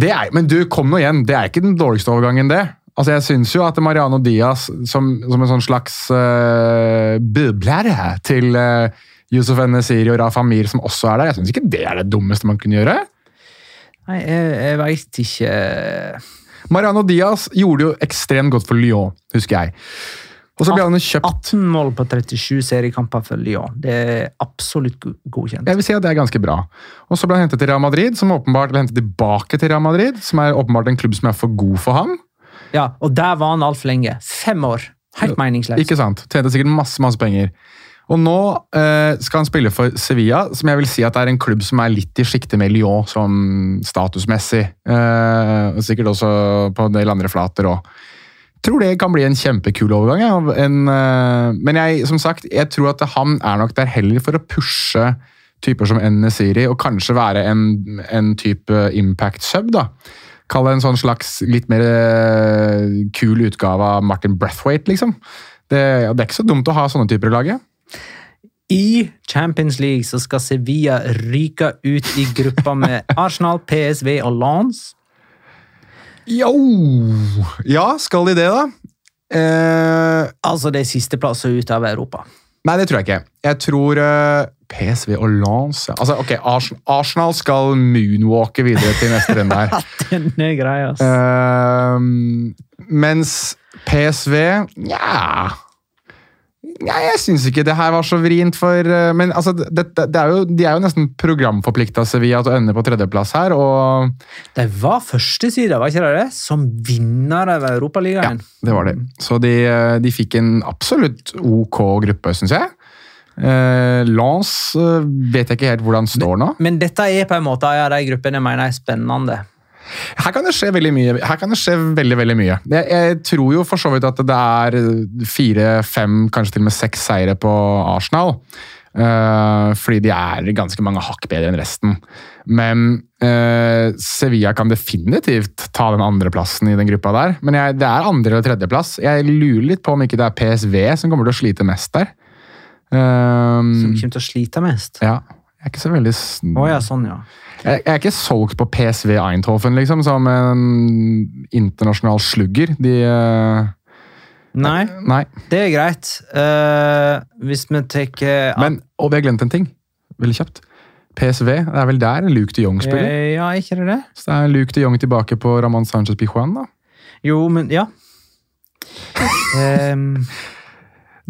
Det er, men du, kom nå igjen. Det er ikke den dårligste overgangen, det. Altså, Jeg syns jo at Mariano Diaz, som, som en sånn slags uh, bublære til uh, Yusuf Nesiri og Rafa Mir, som også er der, jeg syns ikke det er det dummeste man kunne gjøre. Nei, jeg, jeg veit ikke Mariano Diaz gjorde jo ekstremt godt for Lyon, husker jeg. Og så ble han kjøpt 18 mål på 37 seriekamper for Lyon. Det er absolutt godkjent. Jeg vil si at det er ganske bra. Og så ble han hentet til Real Madrid, som åpenbart ble hentet tilbake til Real Madrid, som er åpenbart en klubb som er for god for ham. Ja, Og der var han altfor lenge. Fem år. Helt meningsløst. Ikke sant? Tjente sikkert masse, masse penger. Og nå eh, skal han spille for Sevilla, som jeg vil si at er en klubb som er litt i sjiktet med Lyon, sånn statusmessig. Eh, sikkert også på en del andre flater òg. Tror det kan bli en kjempekul overgang. Ja. En, eh, men jeg, som sagt, jeg tror at han er nok der heller for å pushe typer som Nesiri, og kanskje være en, en type impact sub. da. Kall det en sånn slags litt mer eh, kul utgave av Martin Brathwaite, liksom. Det, det er ikke så dumt å ha sånne typer i laget. I Champions League så skal Sevilla ryke ut i gruppa med Arsenal, PSV og Lance. Jo! Ja, skal de det, da? Eh, Altså det er sisteplass ut av Europa. nei, det tror jeg ikke. Jeg tror eh, PSV og ja. Altså, ok, Arsenal skal moonwalke videre til neste runde her. Denne greia, ass. Uh, mens PSV Nja ja, jeg syns ikke det her var så vrient for eh, Men altså, det, det, er jo, de er jo nesten programforplikta Sevilla til å ende på tredjeplass her, og De var førstesida, var ikke det det? Som vinner av Europaligaen. det var det. Så de, eh, de fikk en absolutt ok gruppe, syns jeg. Uh, Lens eh, vet jeg ikke helt hvordan står nå. Men dette er på en måte av de gruppene jeg mener er spennende. Her kan det skje veldig mye. Her kan det skje veldig, veldig mye. Jeg, jeg tror jo for så vidt at det er fire, fem, kanskje til og med seks seire på Arsenal. Uh, fordi de er ganske mange hakk bedre enn resten. Men uh, Sevilla kan definitivt ta den andreplassen i den gruppa der. Men jeg, det er andre- eller tredjeplass. Jeg lurer litt på om ikke det er PSV som kommer til å slite mest der. Eh, Som kommer til å slite mest. ja. Jeg er ikke så veldig oh, ja, sånn, ja. jeg, jeg er ikke solgt på PSV Eindhoven liksom, som en internasjonal slugger. De uh, Nei, Nei. det er greit. Uh, hvis vi tar Men, og vi har glemt en ting. Veldig kjapt. PSV, det er vel der Luke de Jong spiller? Eh, Ja, ikke det det? Så det er Luke de Jong tilbake på Ramón Sánchez Pijuan, da. Jo, men ja. Um,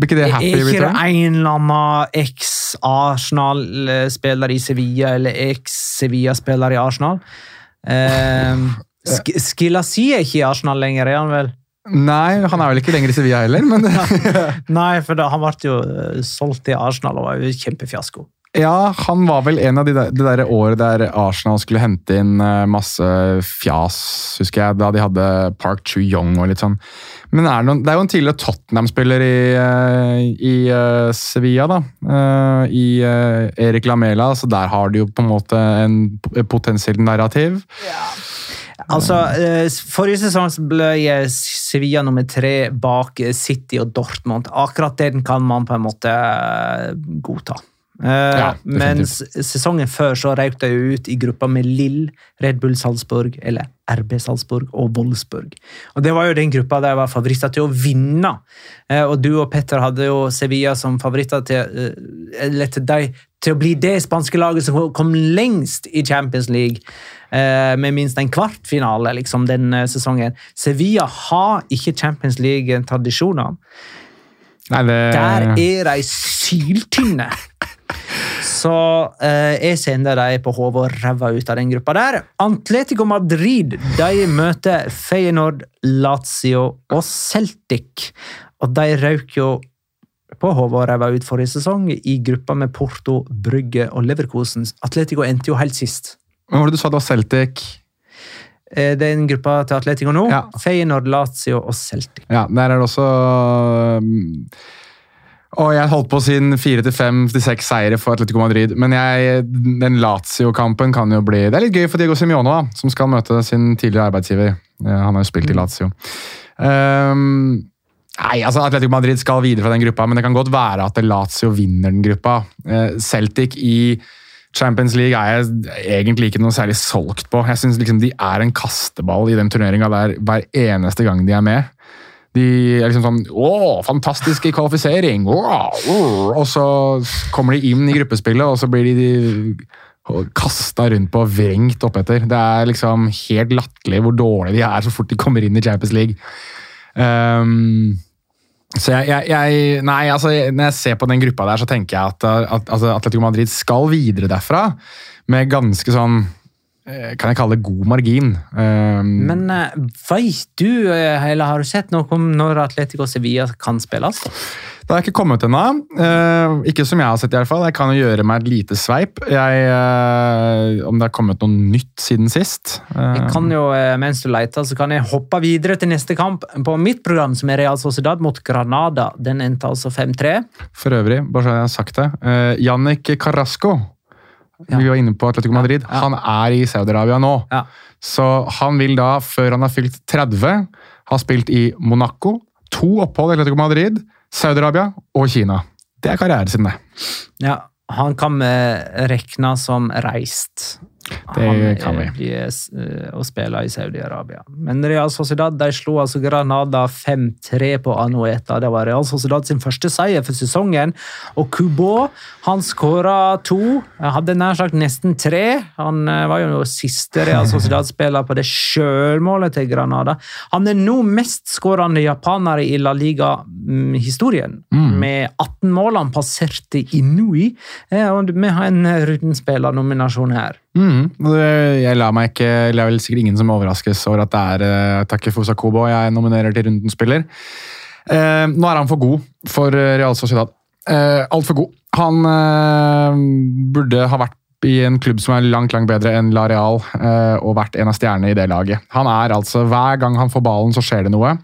Blir ikke det er happy ikke det en eller annen eks-Arsenal-spiller i Sevilla, eller eks-Sevilla-spiller i Arsenal? Eh, Sk Skilasi er ikke i Arsenal lenger, er han vel? Nei, han er vel ikke lenger i Sevilla heller, men Nei, for da, han ble jo eh, solgt til Arsenal og var jo kjempefiasko. Ja, han var vel en av de der, det der året der Arsenal skulle hente inn eh, masse fjas, husker jeg, da de hadde Park Chu-Yong og litt sånn. Men er det, noen, det er jo en tidligere Tottenham-spiller i, eh, i eh, Sevilla, da. I Erik Lamela, så der har de jo på en måte en potensielt narrativ. Ja. Altså, Forrige sesong ble Sevilla nummer tre bak City og Dortmund. Akkurat den kan man på en måte godta. Eh, Ja, mens sesongen før så røk de ut i gruppa med Lill, Red Bull Salzburg eller RB Salzburg og Wolfsburg. Og Det var jo den gruppa der var favoritter til å vinne. Eh, og du og Petter hadde jo Sevilla som favoritter til, eh, eller til, de, til å bli det spanske laget som kom lengst i Champions League. med minst en kvartfinale liksom, den sesongen. Sevilla har ikke Champions League-tradisjoner. Det, Der er de syltynne. Så eh, jeg sender dem på hodet og ræva ut av den gruppa der. Atletico Madrid de møter Feyenoord, Lazio og Celtic. Og de røk jo på hodet og ræva ut forrige sesong i gruppa med Porto, Brygge og Leverkosen. Atletico endte jo helt sist. Hva var det du sa det var Celtic? den Det en gruppa til Atletico nå. Ja. Feyenoord, Lazio og Celtic. Ja, der er det også um, Og jeg holdt på å si en fire til fem til seks seire for Atletico Madrid, men jeg, den Lazio-kampen kan jo bli Det er litt gøy for Diego Simione, som skal møte sin tidligere arbeidsgiver. Eh, Han har jo spilt i Lazio. Um, nei, altså Atletico Madrid skal videre fra den gruppa, men det kan godt være at Lazio vinner den gruppa. Eh, Celtic i Champions League er jeg egentlig ikke noe særlig solgt på. Jeg synes liksom de er en kasteball i den turneringa hver eneste gang de er med. De er liksom sånn Å, fantastisk i kvalifisering! Wow, wow. Og så kommer de inn i gruppespillet, og så blir de, de kasta rundt på og vrengt oppetter. Det er liksom helt latterlig hvor dårlige de er så fort de kommer inn i Champions League. Um, så jeg, jeg, jeg Nei, altså, når jeg ser på den gruppa der, så tenker jeg at, at altså, Atletico Madrid skal videre derfra med ganske sånn Kan jeg kalle det god margin. Um, Men uh, veit du, eh, eller har du sett noe om når Atletico Sevilla kan spilles? Det har ikke kommet ennå. Uh, ikke som jeg har sett, i hvert fall. Jeg kan jo gjøre meg et lite sveip. Jeg, uh, om det har kommet noe nytt siden sist. Eh, Jeg kan jo, eh, Mens du leter, så kan jeg hoppe videre til neste kamp på mitt program, som er Real Sociedad mot Granada. Den endte altså 5-3. For øvrig, bare så jeg har sagt det. Jannik Carrasco, Ja. Vi var inne på Atletico Madrid, han er i Saudi-Arabia nå. Ja. Så han vil da, før han har fylt 30, ha spilt i Monaco, to opphold i Atletico Madrid, Saudi-Arabia og Kina. Det er karrieren sin, det. Ja, han kan vi regne som reist. Det han kan vi. eh, eh, å i Saudi-Arabia. Men Real Sociedad de slo altså Granada 5-3 på Anueta. Det var Real Sociedad sin første seier for sesongen. Og Kubo han skåra to. Han Hadde nær sagt nesten tre. Han eh, var jo siste Real Sociedad-spiller på det sjølmålet til Granada. Han er nå mestskårende japaner i La Liga-historien, med 18 mål. Han passerte Inui. Eh, Og vi har en Ruden-spillernominasjon her. Mm, jeg lar meg ikke, det er vel sikkert ingen som overraskes over at det er uh, Takefusa Kobo jeg nominerer til rundens spiller. Eh, nå er han for god for eh, Real Sociedad. Uh, Altfor god. Han eh, burde ha vært i en klubb som er langt langt bedre enn La Real, eh, og vært en av stjernene i det laget. Han er altså, Hver gang han får ballen, så skjer det noe.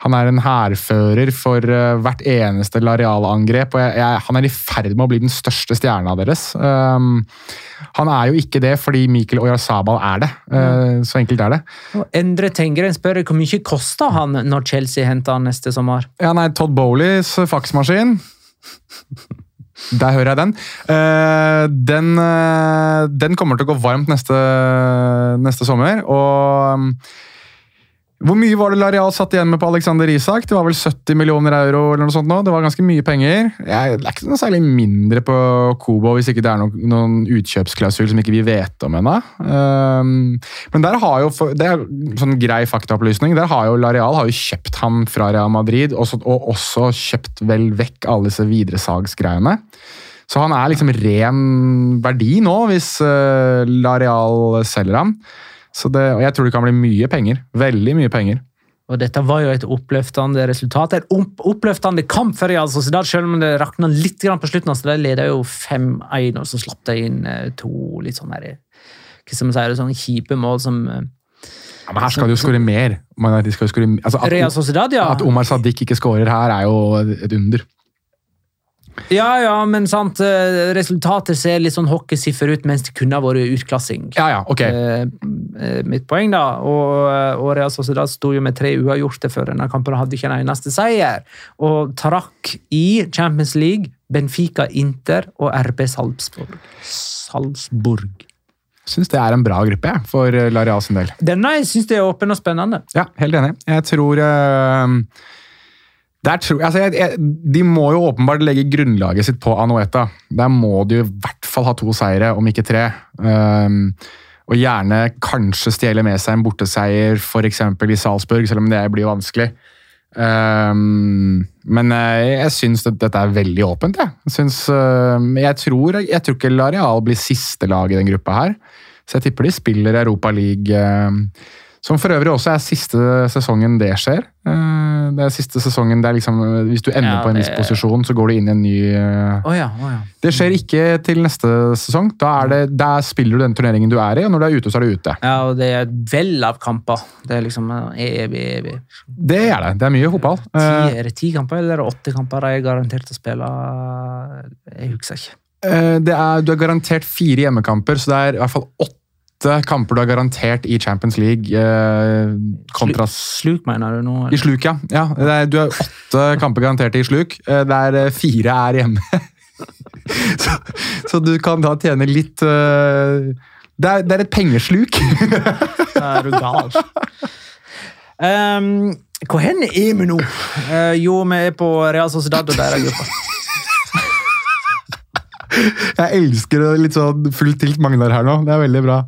Han er en hærfører for eh, hvert eneste La Real-angrep, og jeg, jeg, han er i ferd med å bli den største stjerna deres. Um, han er jo ikke det fordi Mikkel Oyarzabal er det. Uh, så enkelt er det. Og Endre Tengeren spør hvor mye koster han når Chelsea henter han neste sommer? Ja, nei, Todd Bowleys faksmaskin Der hører jeg den. Uh, den. uh, den kommer til å gå varmt neste, neste sommer. Og um, hvor mye var det Lareal satt igjen med på Alexander Isak? Det var vel 70 millioner euro? eller noe sånt nå. Det var ganske mye penger. Jeg, det er ikke noe særlig mindre på Kobo hvis ikke det er noen, noen utkjøpsklausul som ikke vi vet om ennå. Um, men der har jo, det er sånn grei faktaopplysning, der har jo Lareal har jo kjøpt ham fra Real Madrid, og, så, og også kjøpt vel vekk alle disse videresalgsgreiene. Så han er liksom ren verdi nå, hvis uh, Lareal selger ham. Så det, og jeg tror det kan bli mye penger. Veldig mye penger. Og dette var jo et oppløftende resultat. En opp, oppløftende kamp for Real Sociedad, selv om det rakna litt grann på slutten. Altså, de leda jo 5-1, og så slapp de inn eh, to litt sånn her, hva skal man si, sånn kjipe mål som eh, Ja, men her skal de jo skåre mer. Man, de skal jo skåre, altså, Real Sociedad, ja. at Omar Sadiq ikke skårer her, er jo et under. Ja, ja, men sant, eh, resultatet ser litt sånn hockeysiffer ut, mens det kunne ha vært utklassing. Ja, ja, ok. Eh, eh, mitt poeng, da. Og, og Real Sociedad sto jo med tre uavgjorte før denne kampen og hadde ikke en eneste seier. Og trakk i Champions League Benfica Inter og RB Salzburg. Salzburg. Syns det er en bra gruppe jeg, for eh, Lareal sin del. Denne jeg syns det er åpen og spennende. Ja, helt enig. Jeg tror eh, der tror, altså jeg, jeg, De må jo åpenbart legge grunnlaget sitt på Anueta. Der må de i hvert fall ha to seire, om ikke tre. Um, og gjerne kanskje stjele med seg en borteseier, f.eks. i Salzburg, selv om det blir vanskelig. Um, men jeg, jeg syns det, dette er veldig åpent. Jeg, jeg, syns, eh, jeg, tror, jeg tror ikke Lareal blir siste lag i den gruppa her. Så jeg tipper de spiller Europa League. eh, som for øvrig også er siste sesongen det skjer. Eh, Det er siste sesongen der liksom, Hvis du ender Ja, på en viss det- posisjon, så går du inn i en ny oh, ja, oh, ja. Det skjer ikke til neste sesong. Da det, Der spiller du den turneringen du er i, og når du er ute, så er du ute. Ja, og det er et vell av kamper. Det er liksom eh, evig, evig. Det er det. Det er mye fotball. Eh, er det ti kamper eller er åtte kamper de er garantert å spille? Jeg husker ikke. eh, det er, du er garantert fire hjemmekamper, så det er i hvert fall åtte kamper du er garantert i Champions League. eh, kontra Sluk, mener du nå? I sluk, ja. ja er, du har åtte kamper garantert i sluk, eh, der eh, fire er hjemme. så, så du kan da tjene litt uh, det, er, det er et pengesluk. Er du gal. Um, hvor hen er vi nå? Uh, jo, vi er på Real Sociedad og deres gruppe. Jeg elsker litt sånn fullt tilt Magnar her nå. Det er veldig bra.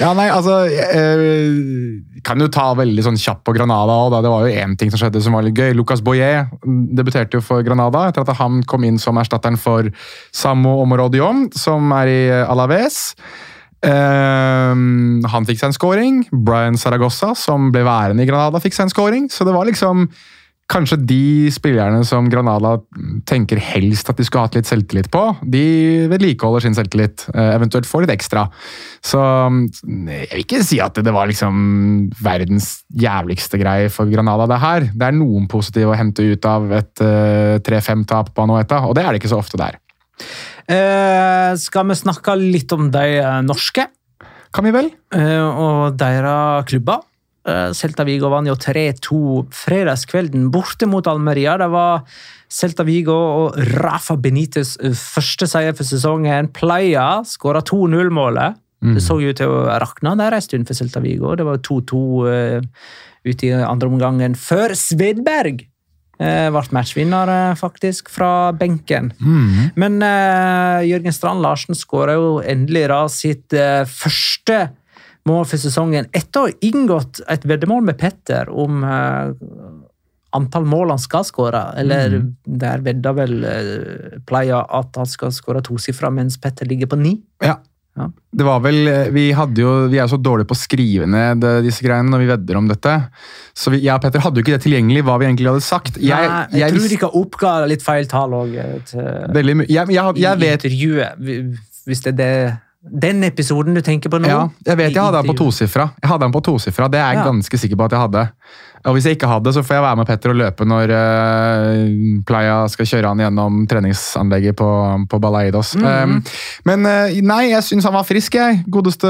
Ja, nei, altså Jeg kan jo ta veldig sånn kjapp på Granada. òg. Det var jo én ting som skjedde som var litt gøy. Lucas Boyer debuterte jo for Granada etter at han kom inn som erstatteren for Samo Omorodion, som er i Alaves. Ehm, han fikk seg en scoring. Brian Saragossa, som ble værende i Granada, fikk seg en scoring. Så det var liksom kanskje de spillerne som Granada tenker helst at de skulle hatt litt selvtillit på, de vedlikeholder sin selvtillit. eh, Eventuelt får litt ekstra. Så mm, jeg vil ikke si at det var liksom verdens jævligste greie for Granada, det her. Det er noen positive å hente ut av et eh, 3-5-tap på Anoeta, og det er det ikke så ofte der. Eh, skal vi snakke litt om de eh, norske Kan vi vel? eh, og deres klubber? Eh, Celta Vigo vant jo 3-2 fredagskvelden borte mot Almeria. Det var Celta Vigo og Rafa Benitez eh, første seier for sesongen. Playa skåra 2-0-målet. Det så jo ut til å rakne der en stund for Celta Vigo. Det var 2-2 uh, ute i andre omgangen før Svedberg uh, ble matchvinner, uh, faktisk, fra benken. Men eh, Jørgen Strand Larsen skåra jo endelig da sitt eh, første mål for sesongen etter å ha inngått et veddemål med Petter om uh, antall mål han skal skåre. Eller der vedda vel uh, Playa at han skal skåre tosifra, mens Petter ligger på ni. Ja. Ja. Det var vel, eh, Vi hadde jo, vi er så dårlige på å skrive ned disse greiene når vi vedder om dette. Så vi, jeg og Petter hadde jo ikke det tilgjengelig, hva vi egentlig hadde sagt. Jeg, Nei, jeg, jeg tror visste de kan oppga litt feil tall òg. I intervjuet. Hvis det er det, den episoden du tenker på nå. Ja, jeg vet jeg hadde den på tosifra. Jeg hadde den på tosifra, Det er jeg Ja. ganske sikker på at jeg hadde. Og Hvis jeg ikke hadde, så får jeg være med Petter og løpe når uh, Playa skal kjøre han gjennom treningsanlegget på, på Balaidos. Mhm. Um, men uh, nei, jeg syns han var frisk, jeg. Godeste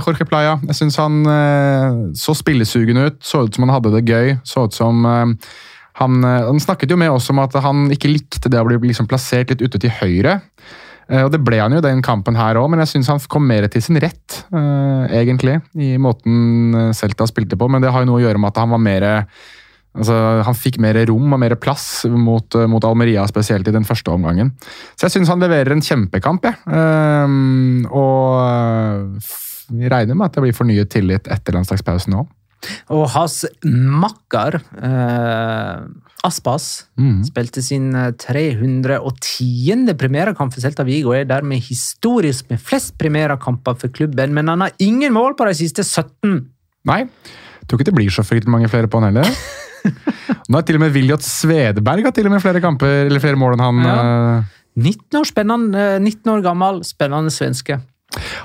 Jorge Playa. Jeg syns han uh, så spillesugen ut, så ut som han hadde det gøy. Så ut som han, han snakket jo med oss om at han ikke likte det å bli liksom plassert litt ute til høyre. Eh, Og Det ble han jo den kampen her òg, men jeg syns han kom mer til sin rett, eh, egentlig, i måten eh, Celta spilte på. Men det har jo noe å gjøre med at han var mer Altså, han fikk mer rom og mer plass mot, mot Almeria, spesielt i den første omgangen. Så jeg syns han leverer en kjempekamp, jeg. Ehm, og vi regner med at det blir fornyet tillit etter landslagspausen òg. Og hans makker, eh, Aspas, mm. spilte sin eh, 310. premierekamp for Celta Vigo, og er dermed historisk med flest premierekamper for klubben, men han har ingen mål på de siste 17. Nei, jeg tror ikke det blir så fryktelig mange flere på han heller. Nå har til og med Viljot Svedberg har til og med flere kamper, eller flere mål enn han. Ja. eh, 19 år, eh, 19 år gammel, spennende svenske.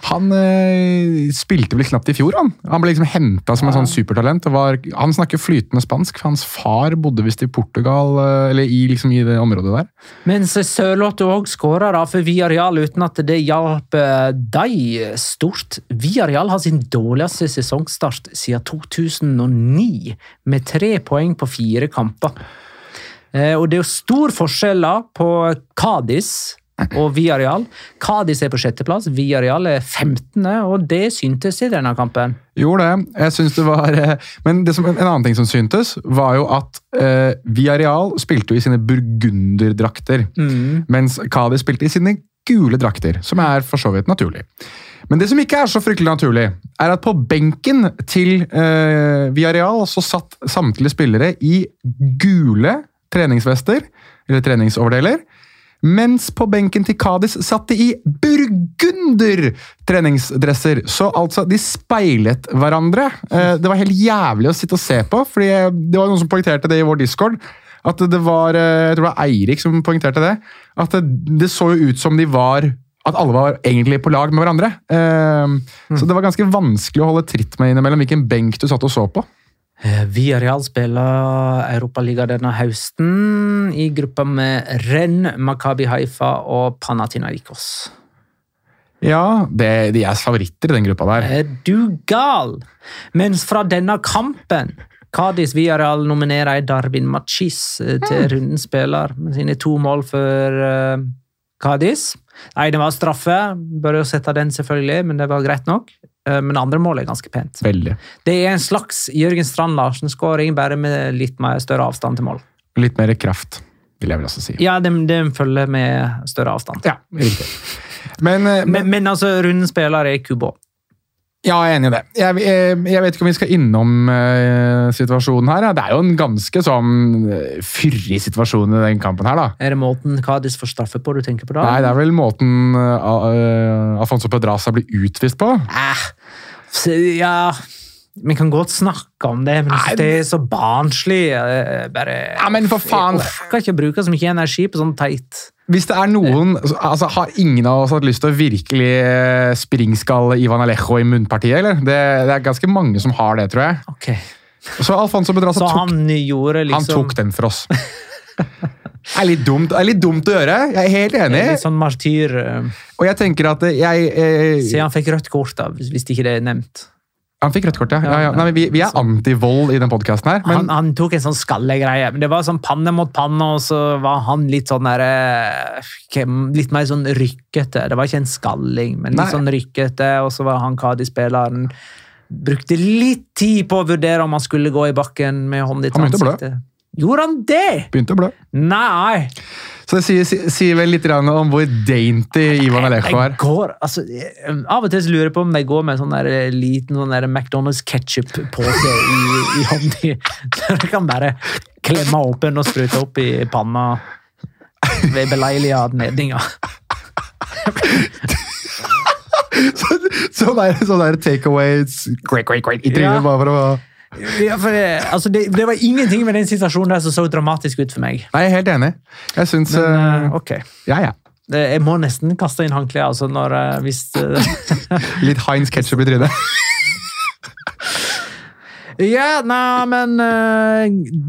Han eh, spilte vel knapt i fjor, han. Han ble liksom henta som en sånn supertalent. Var, han snakker flytende spansk, for hans far bodde visst i Portugal, eh, eller i, liksom, i det området der. Mens Sørloth òg skåra for Villarreal uten at det hjalp dem de stort. Villarreal har sin dårligste sesongstart siden 2009, med tre poeng på fire kamper. Eh, Og det er jo stor forskjell på Cádiz og Villarreal. Cádiz er på sjetteplass, Villarreal er 15., og det syntes i denne kampen. Gjorde det. Jeg synes det var eh, Men det som, en annen ting som syntes, var jo at eh, Villarreal spilte jo i sine burgunderdrakter, mens Cádiz spilte i sine gule drakter, som er for så vidt naturlig. Men det som ikke er så fryktelig naturlig, er at på benken til eh, Villarreal så satt samtlige spillere i gule treningsvester, eller treningsoverdeler, mens på benken til Kadis satt de i burgunder treningsdresser. Så altså, de speilet hverandre. Eh, Det var helt jævlig å sitte og se på, fordi eh, det var noen som poengterte det i vår discord. At det var eh, jeg tror det var Eirik som poengterte det. At det, det så jo ut som de var at alle var egentlig på lag med hverandre. Eh, Så det var ganske vanskelig å holde tritt med innimellom hvilken benk du satt og så på. Eh, Villarreal spiller Europaliga denne høsten i gruppa med Renn, Makabi Haifa og Panathinaikos. Ja, det, De er favoritter i den gruppa der. Er du gal? Mens fra denne kampen Kadis Villarreal nominerer Darwin Machis eh, til rundens spiller med sine to mål for Cádiz. Nei, det var straffe. Bør jo sette den, selvfølgelig, men det var greit nok. Eh, men andre mål er ganske pent. Veldig. Det er en slags Jørgen Strand Larsen-skåring, bare med litt mer større avstand til mål. Litt mer kraft, vil jeg vel også si. Ja, den, den følger med større avstand. Ja, riktig. Men, eh, men Men, men altså, rundens spiller er Kubo. Ja, jeg er enig i det. Jeg, jeg, jeg vet ikke om vi skal innom uh, situasjonen her. ja. Det er jo en ganske sånn eh, fyrig situasjon i den kampen her, da. Er det måten Kadis får straffe på du tenker på da? Nei, det er vel måten uh, uh, Afonso Pedraza blir utvist på. Eh, ja Vi kan godt snakke om det, men Nei, det er så barnslig. eh, Bare, Ja, men for faen! Jeg orker ikke å bruke så mye energi på sånn teit. Hvis det er noen altså Har ingen av oss hatt lyst til å virkelig eh, springskalle Ivan Alejo i munnpartiet, eller? Det, det er ganske mange som har det, tror jeg. Okay. Så Alfonso Bedraza tok, han liksom... han tok den for oss. Det er litt dumt, er litt dumt å gjøre. Jeg er helt enig. Litt sånn martyr eh, Og jeg tenker at jeg eh, Se, han fikk rødt kort, da, hvis ikke det er nevnt. Han fikk rødt kort, ja. ja, ja. Nei, vi, vi er anti-vold i den podkasten her. Men han, han tok en sånn skallegreie, men det var sånn panne mot panne, og så var han litt sånn der, eh, Litt mer sånn rykkete. Det var ikke en skalling, men litt Nei. sånn rykkete, og så var han Kadi-spilleren Brukte litt tid på å vurdere om han skulle gå i bakken med hånden i Han begynte å blø. Gjorde han det?! begynte å blø. Nei! Så det sier, sier, vel litt om hvor dainty Ivan Alejo Jeg er. går, altså, jeg- Av og til så lurer jeg på om jeg går med en sånn der liten sånn McDonald's ketchup-pose i, i hånden. Så jeg kan bare klemme åpen og sprute opp i panna ved beleilige anledninger. Sånn der, sånn der takeaways great, great, great. i trynet Ja. bare for å Ja, for det, altså det, det var ingenting med den situasjonen der som så dramatisk ut for meg. Nei, jeg er helt enig. Jeg syns Men, uh, eh, ok. Ja, ja. Jeg må nesten kaste inn håndkleet, altså, når eh, hvis Litt Heinz ketchup i trynet. Ja, nei, men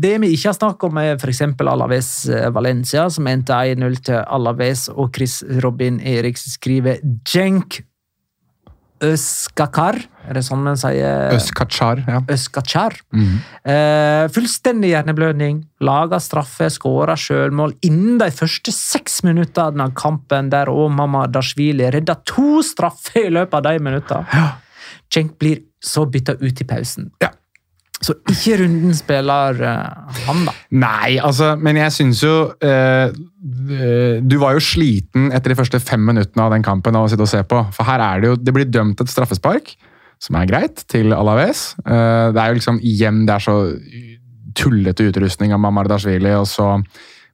det vi ikke har snakket om, er f.eks. Alaves Valencia, som endte 1-0 til Alaves, og Chris Robin Erik skriver Cenk Øskakar. Er det sånn man sier? Øskachar. Ja. Øskachar. Mhm. Eh, fullstendig hjerneblødning. Laga straffe, skåra sjølmål innen de første seks minuttene av kampen, der òg Mamma Dashvili redda to straffer i løpet av de minuttene. Cenk blir så bytta ut i pausen. Ja. Så ikke runden spiller uh, han, da. Nei, altså, men jeg syns jo eh, Du var jo sliten etter de første fem minuttene av den kampen å sitte og se på. For her er det jo Det blir dømt et straffespark, som er greit, til Alaves. Uh, det er jo liksom igjen Det er så tullete utrustning av Mamardashvili, og så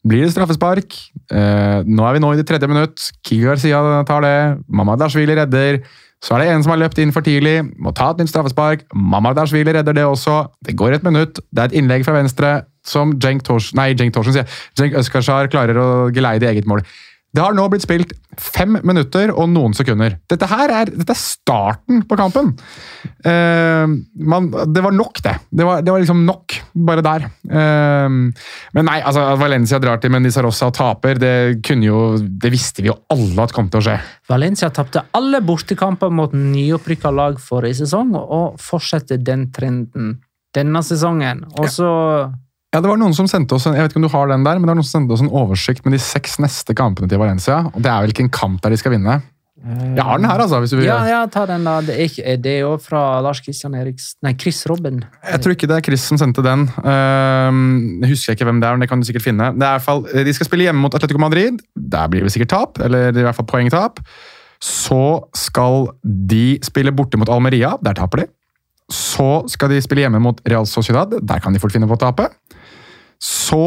blir det straffespark. Nå er vi nå i det tredje minutt. Kigar Garcia tar det. Mamardashvili redder. Så er det en som har løpt inn for tidlig, må ta et nytt straffespark. Mamardashvili redder det også. Det går et minutt. Det er et innlegg fra venstre som Cenk Torsen, nei, Jenk Torsen sier. Jenk Øskarsar klarer å geleide i eget mål. Det har nå blitt spilt fem minutter og noen sekunder. Dette her er, dette er starten på kampen. Eh, man, det var nok, det. Det var, det var liksom nok, bare der. Eh, men nei, altså, at Valencia drar til Menizarosa og taper, det jo Det visste vi jo alle at kom til å skje. Valencia tapte alle bortekamper mot nyopprykka lag forrige sesong, og fortsetter den trenden denne sesongen. Og så Ja, det var noen som sendte oss en, jeg vet ikke om du har den der, men det var noen som sendte oss en oversikt med de seks neste kampene til Valencia. og Det er vel ikke en kamp der de skal vinne? Jeg har den her, altså. hvis du vil. Ja, ja, ta den, da. Det er, det jo fra Lars Christian Eriks Nei, Chris Robin. Jeg tror ikke det er Chris som sendte den. Ehm, jeg husker ikke hvem det er, men det kan du sikkert finne. Det er i hvert fall, de skal spille hjemme mot Atletico Madrid. Der blir det sikkert tap, eller i hvert fall poengtap. Så skal de spille borte mot Almeria. Der taper de. Så skal de spille hjemme mot Real Sociedad. Der kan de fort finne på å tape. Så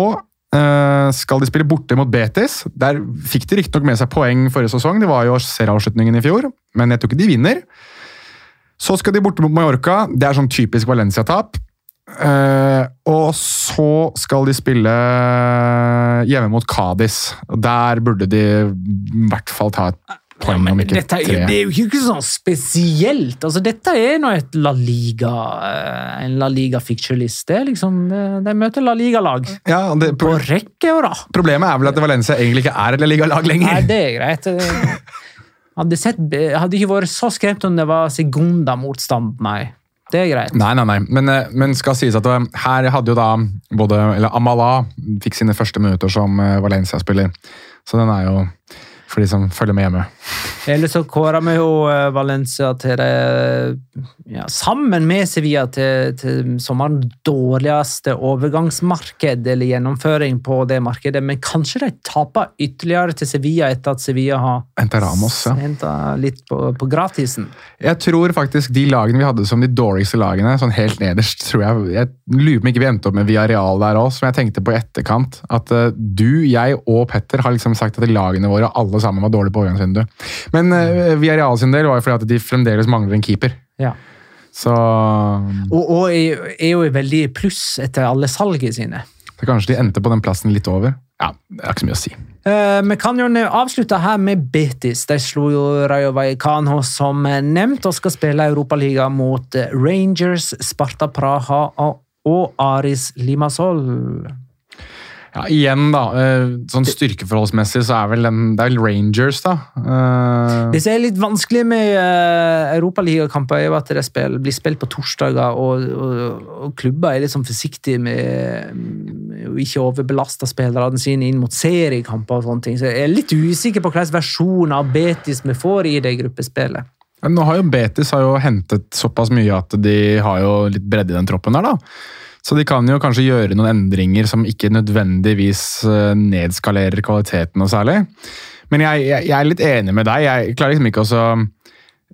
eh, skal de spille borte mot Betis. Der fikk de riktignok med seg poeng forrige sesong. Det var jo serieavslutningen i fjor, men jeg tror ikke de vinner. Så skal de borte mot Mallorca. Det er sånn typisk Valencia-tap. Eh, og så skal de spille hjemme mot Cádiz. Der burde de i hvert fall ta et poeng, om ikke Dette er, det er jo ikke sånn spesielt. Altså, dette er nå et La Liga, eh, en La Liga ficture-liste. Liksom, de, møter La Liga-lag Ja, det, på rekke og rad. problemet er vel at Valencia egentlig ikke er et La Liga-lag lenger. Nei, det er greit. Eh, Hadde, sett, hadde ikke vært så skremt om det var Segunda-motstand, nei. Det er greit. Nei, nei, nei. Men, eh, men skal sies at her hadde jo da både eller Amala fikk sine første minutter som eh, Valencia-spiller. Så den er jo for de som følger med hjemme. Ellers så kårer vi jo eh, Valencia til det ja, Sammen med Sevilla til, til sommerens dårligste overgangsmarked eller gjennomføring på det markedet. Men kanskje de taper ytterligere til Sevilla etter at Sevilla har Henta ja. litt på, på gratisen. Jeg tror faktisk de lagene vi hadde som de dårligste lagene, sånn helt nederst, tror jeg Jeg lurer på om ikke vi endte opp med Viareal der òg, som jeg tenkte på i etterkant. At eh, du, jeg og Petter har liksom sagt at lagene våre alle sammen var dårlige på overgangsvinduet. Men uh, Villarreal sin del var jo fordi at de fremdeles mangler en keeper. Ja. Så, Og, og er, er jo i veldig pluss etter alle salgene sine. så kanskje de endte på den plassen litt over. Ja, det er ikke så mye å si. Eh, Vi kan jo avslutte her med Betis. De slo jo Rayo Vallecano som nevnt, og skal spille Europaliga mot eh, Rangers, Sparta Praha og Aris Limassol. Ja, igjen, da. eh, Sånn styrkeforholdsmessig så er vel den, det er vel Rangers, da. Uh... Det som er litt vanskelig med uh, europaligakamper, er jo at det spill, blir spilt på torsdager, og, og, og klubber er litt sånn forsiktige med, å ikke overbelaste spillerne sine inn mot seriekamper og sånne ting. Så jeg er litt usikker på hvilken versjon av Betis vi får i det gruppespillet. Men Nå har jo Betis har jo hentet såpass mye at de har jo litt bredde i den troppen der, da. Så de kan jo kanskje gjøre noen endringer som ikke nødvendigvis eh, nedskalerer kvaliteten noe særlig. Men jeg, jeg, jeg er litt enig med deg. Jeg klarer liksom ikke å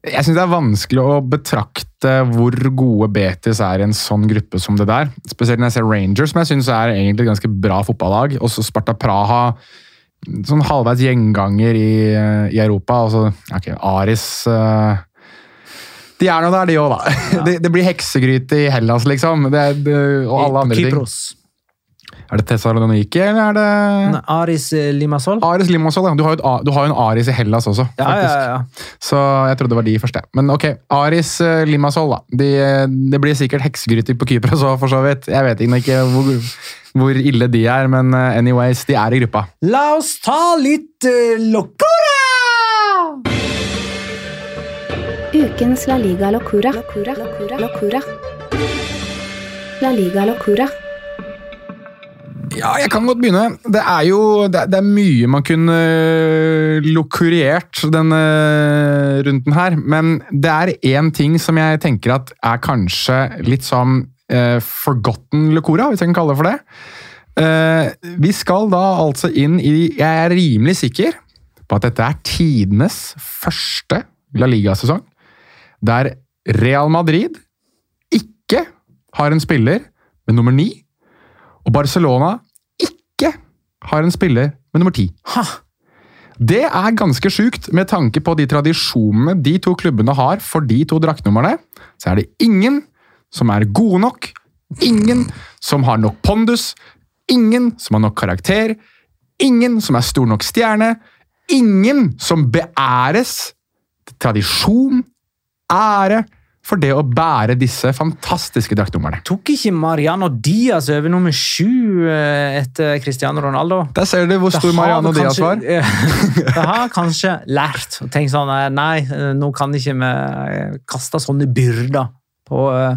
Jeg syns det er vanskelig å betrakte hvor gode Betis er i en sånn gruppe som det der. Spesielt når jeg ser Rangers, som jeg syns er egentlig et ganske bra fotballag. Også Sparta Praha sånn halvveis gjenganger i, i Europa. Altså, ok, Aris eh, De er nå der, de òg, da. Det, det blir heksegryte i Hellas, liksom. Det, det, og alle andre ting. Kypros. Ja, Er det Tessaloniki, eller er det Aris Limasol? Limassol. Aris Limassol? Ja. Du har jo du har jo en Aris i Hellas også, Ja, faktisk. ja, ja. Så jeg trodde det var de første. Men ok, Aris Limasol Limassol, da. De, det blir sikkert heksegryter på Kypros òg, for så vidt. Jeg vet ikke hvor, hvor ille de er, men eh, anyways, de er i gruppa. La oss ta litt uh, locura! Ukens La Liga Locura. Locura. Locura. Locura. La Liga Locura. Ja, jeg kan godt begynne. Det er jo det, er- det er mye man kunne øh, lokurert denne runden her, men det er én ting som jeg tenker at er kanskje litt sånn eh, forgotten locora, hvis jeg kan kalle det for det. Eh, vi skal da altså inn i Jeg er rimelig sikker på at dette er tidenes første La Liga-sesong der Real Madrid ikke har en spiller med nummer ni, og Barcelona ikke har en spiller med nummer ti. Det er ganske sjukt med tanke på de tradisjonene de to klubbene har for de to draktnumrene. Så er det ingen som er gode nok, ingen som har nok pondus, ingen som har nok karakter, ingen som er stor nok stjerne, ingen som beæres tradisjon, ære, for det å bære disse fantastiske draktnumrene. Tok ikke Mariano Diaz over nummer sju eh, etter Cristiano Ronaldo? Der ser du hvor stor Mariano Diaz var. Det har kanskje lært å tenke sånn eh, Nei, eh, nå kan ikke vi kaste sånne byrder på uh,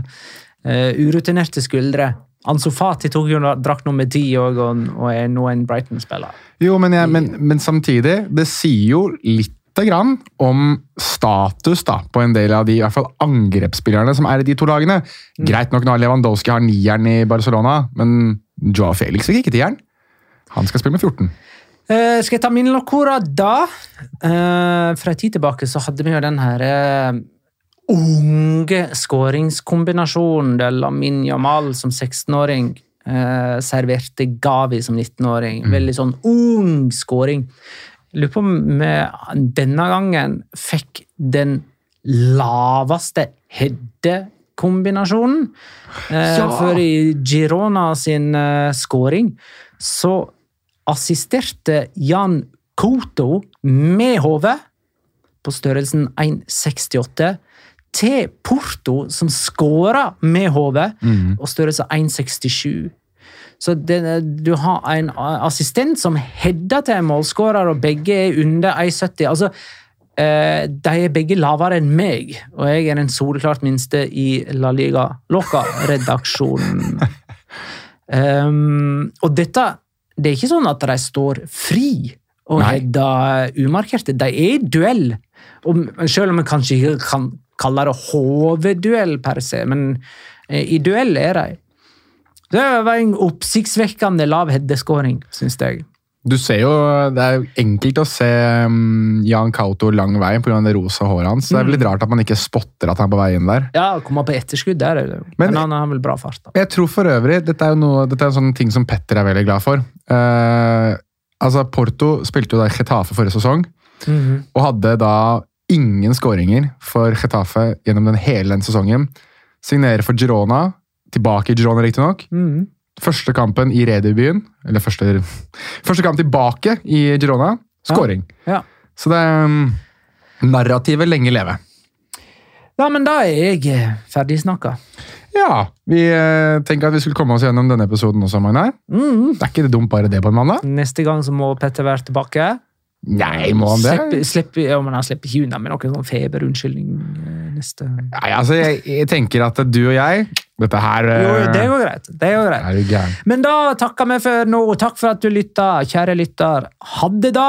urutinerte skuldre. Ansofati tok jo drakt nummer ti og, og er nå en Brighton-spiller. Jo, men, jeg, men, men samtidig, det sier jo litt grann om status da, på en del av de i hvert fall angrepsspillerne som er i de to lagene. Greit nok når Lewandowski har nieren i Barcelona, men Joao Felix fikk ikke tieren. Han skal spille med 14. Uh, skal jeg ta min locora da? Uh, fra en tid tilbake så hadde vi jo den her uh, unge skåringskombinasjonen der Lamin Jamal som 16-åring eh, serverte Gavi som 19-åring. Veldig sånn ung skåring. Lurer på om vi denne gangen fikk den laveste heddekombinasjonen. Eh, Ja. For i Girona sin eh, skåring så assisterte Jan Koto med hodet på størrelsen 1,68 til Porto, som skåra med hodet, og størrelse 1,67. Så det, du har en assistent som header til en målskårer, og begge er under 1,70. Altså, eh, de er begge lavere enn meg, og jeg er den soleklart minste i La Liga Loca-redaksjonen. um, og dette Det er ikke sånn at de står fri og header umarkerte. De er i duell. Og selv om vi kanskje ikke kan kalle det hovedduell per se, men eh, i duell er de. Det var en oppsiktsvekkende lav headeskåring, syns jeg. Du ser jo, Det er enkelt å se um, Jan Kauto lang vei pga. det rosa håret hans. Det er vel litt rart at man ikke spotter at han er på vei inn der. Ja, å komme på etterskudd der, er. Men- men, han har vel bra fart. da. Jeg tror for øvrig, Dette er jo noe, dette er en sånn ting som Petter er veldig glad for. Uh, altså Porto spilte jo da Getafe forrige sesong, og hadde da ingen skåringer for Getafe gjennom den hele den sesongen. Signerer for Girona, tilbake i Girona riktignok. Mm. Første kampen i redebuten, eller første, første kamp tilbake i Girona, skåring. Ja. Så det er um, narrativet lenge leve. ja, men da er jeg eh, ferdig snakka. Ja, vi eh, tenker at vi skulle komme oss gjennom denne episoden også, Magnar. Mhm. Det er ikke det dumt bare det på en mandag. Neste gang så må Petter være tilbake. Nei, må han det? Slipper, slipp, ja, men han slipper ikke unna med noen sånn feberunnskyldning eh, neste Nei, altså, jeg, jeg tenker at du og jeg Dette her eh, Jo, det går greit. Det går greit. Men da takker vi for nå. Takk for at du lytta, kjære lytter. Ha det, da!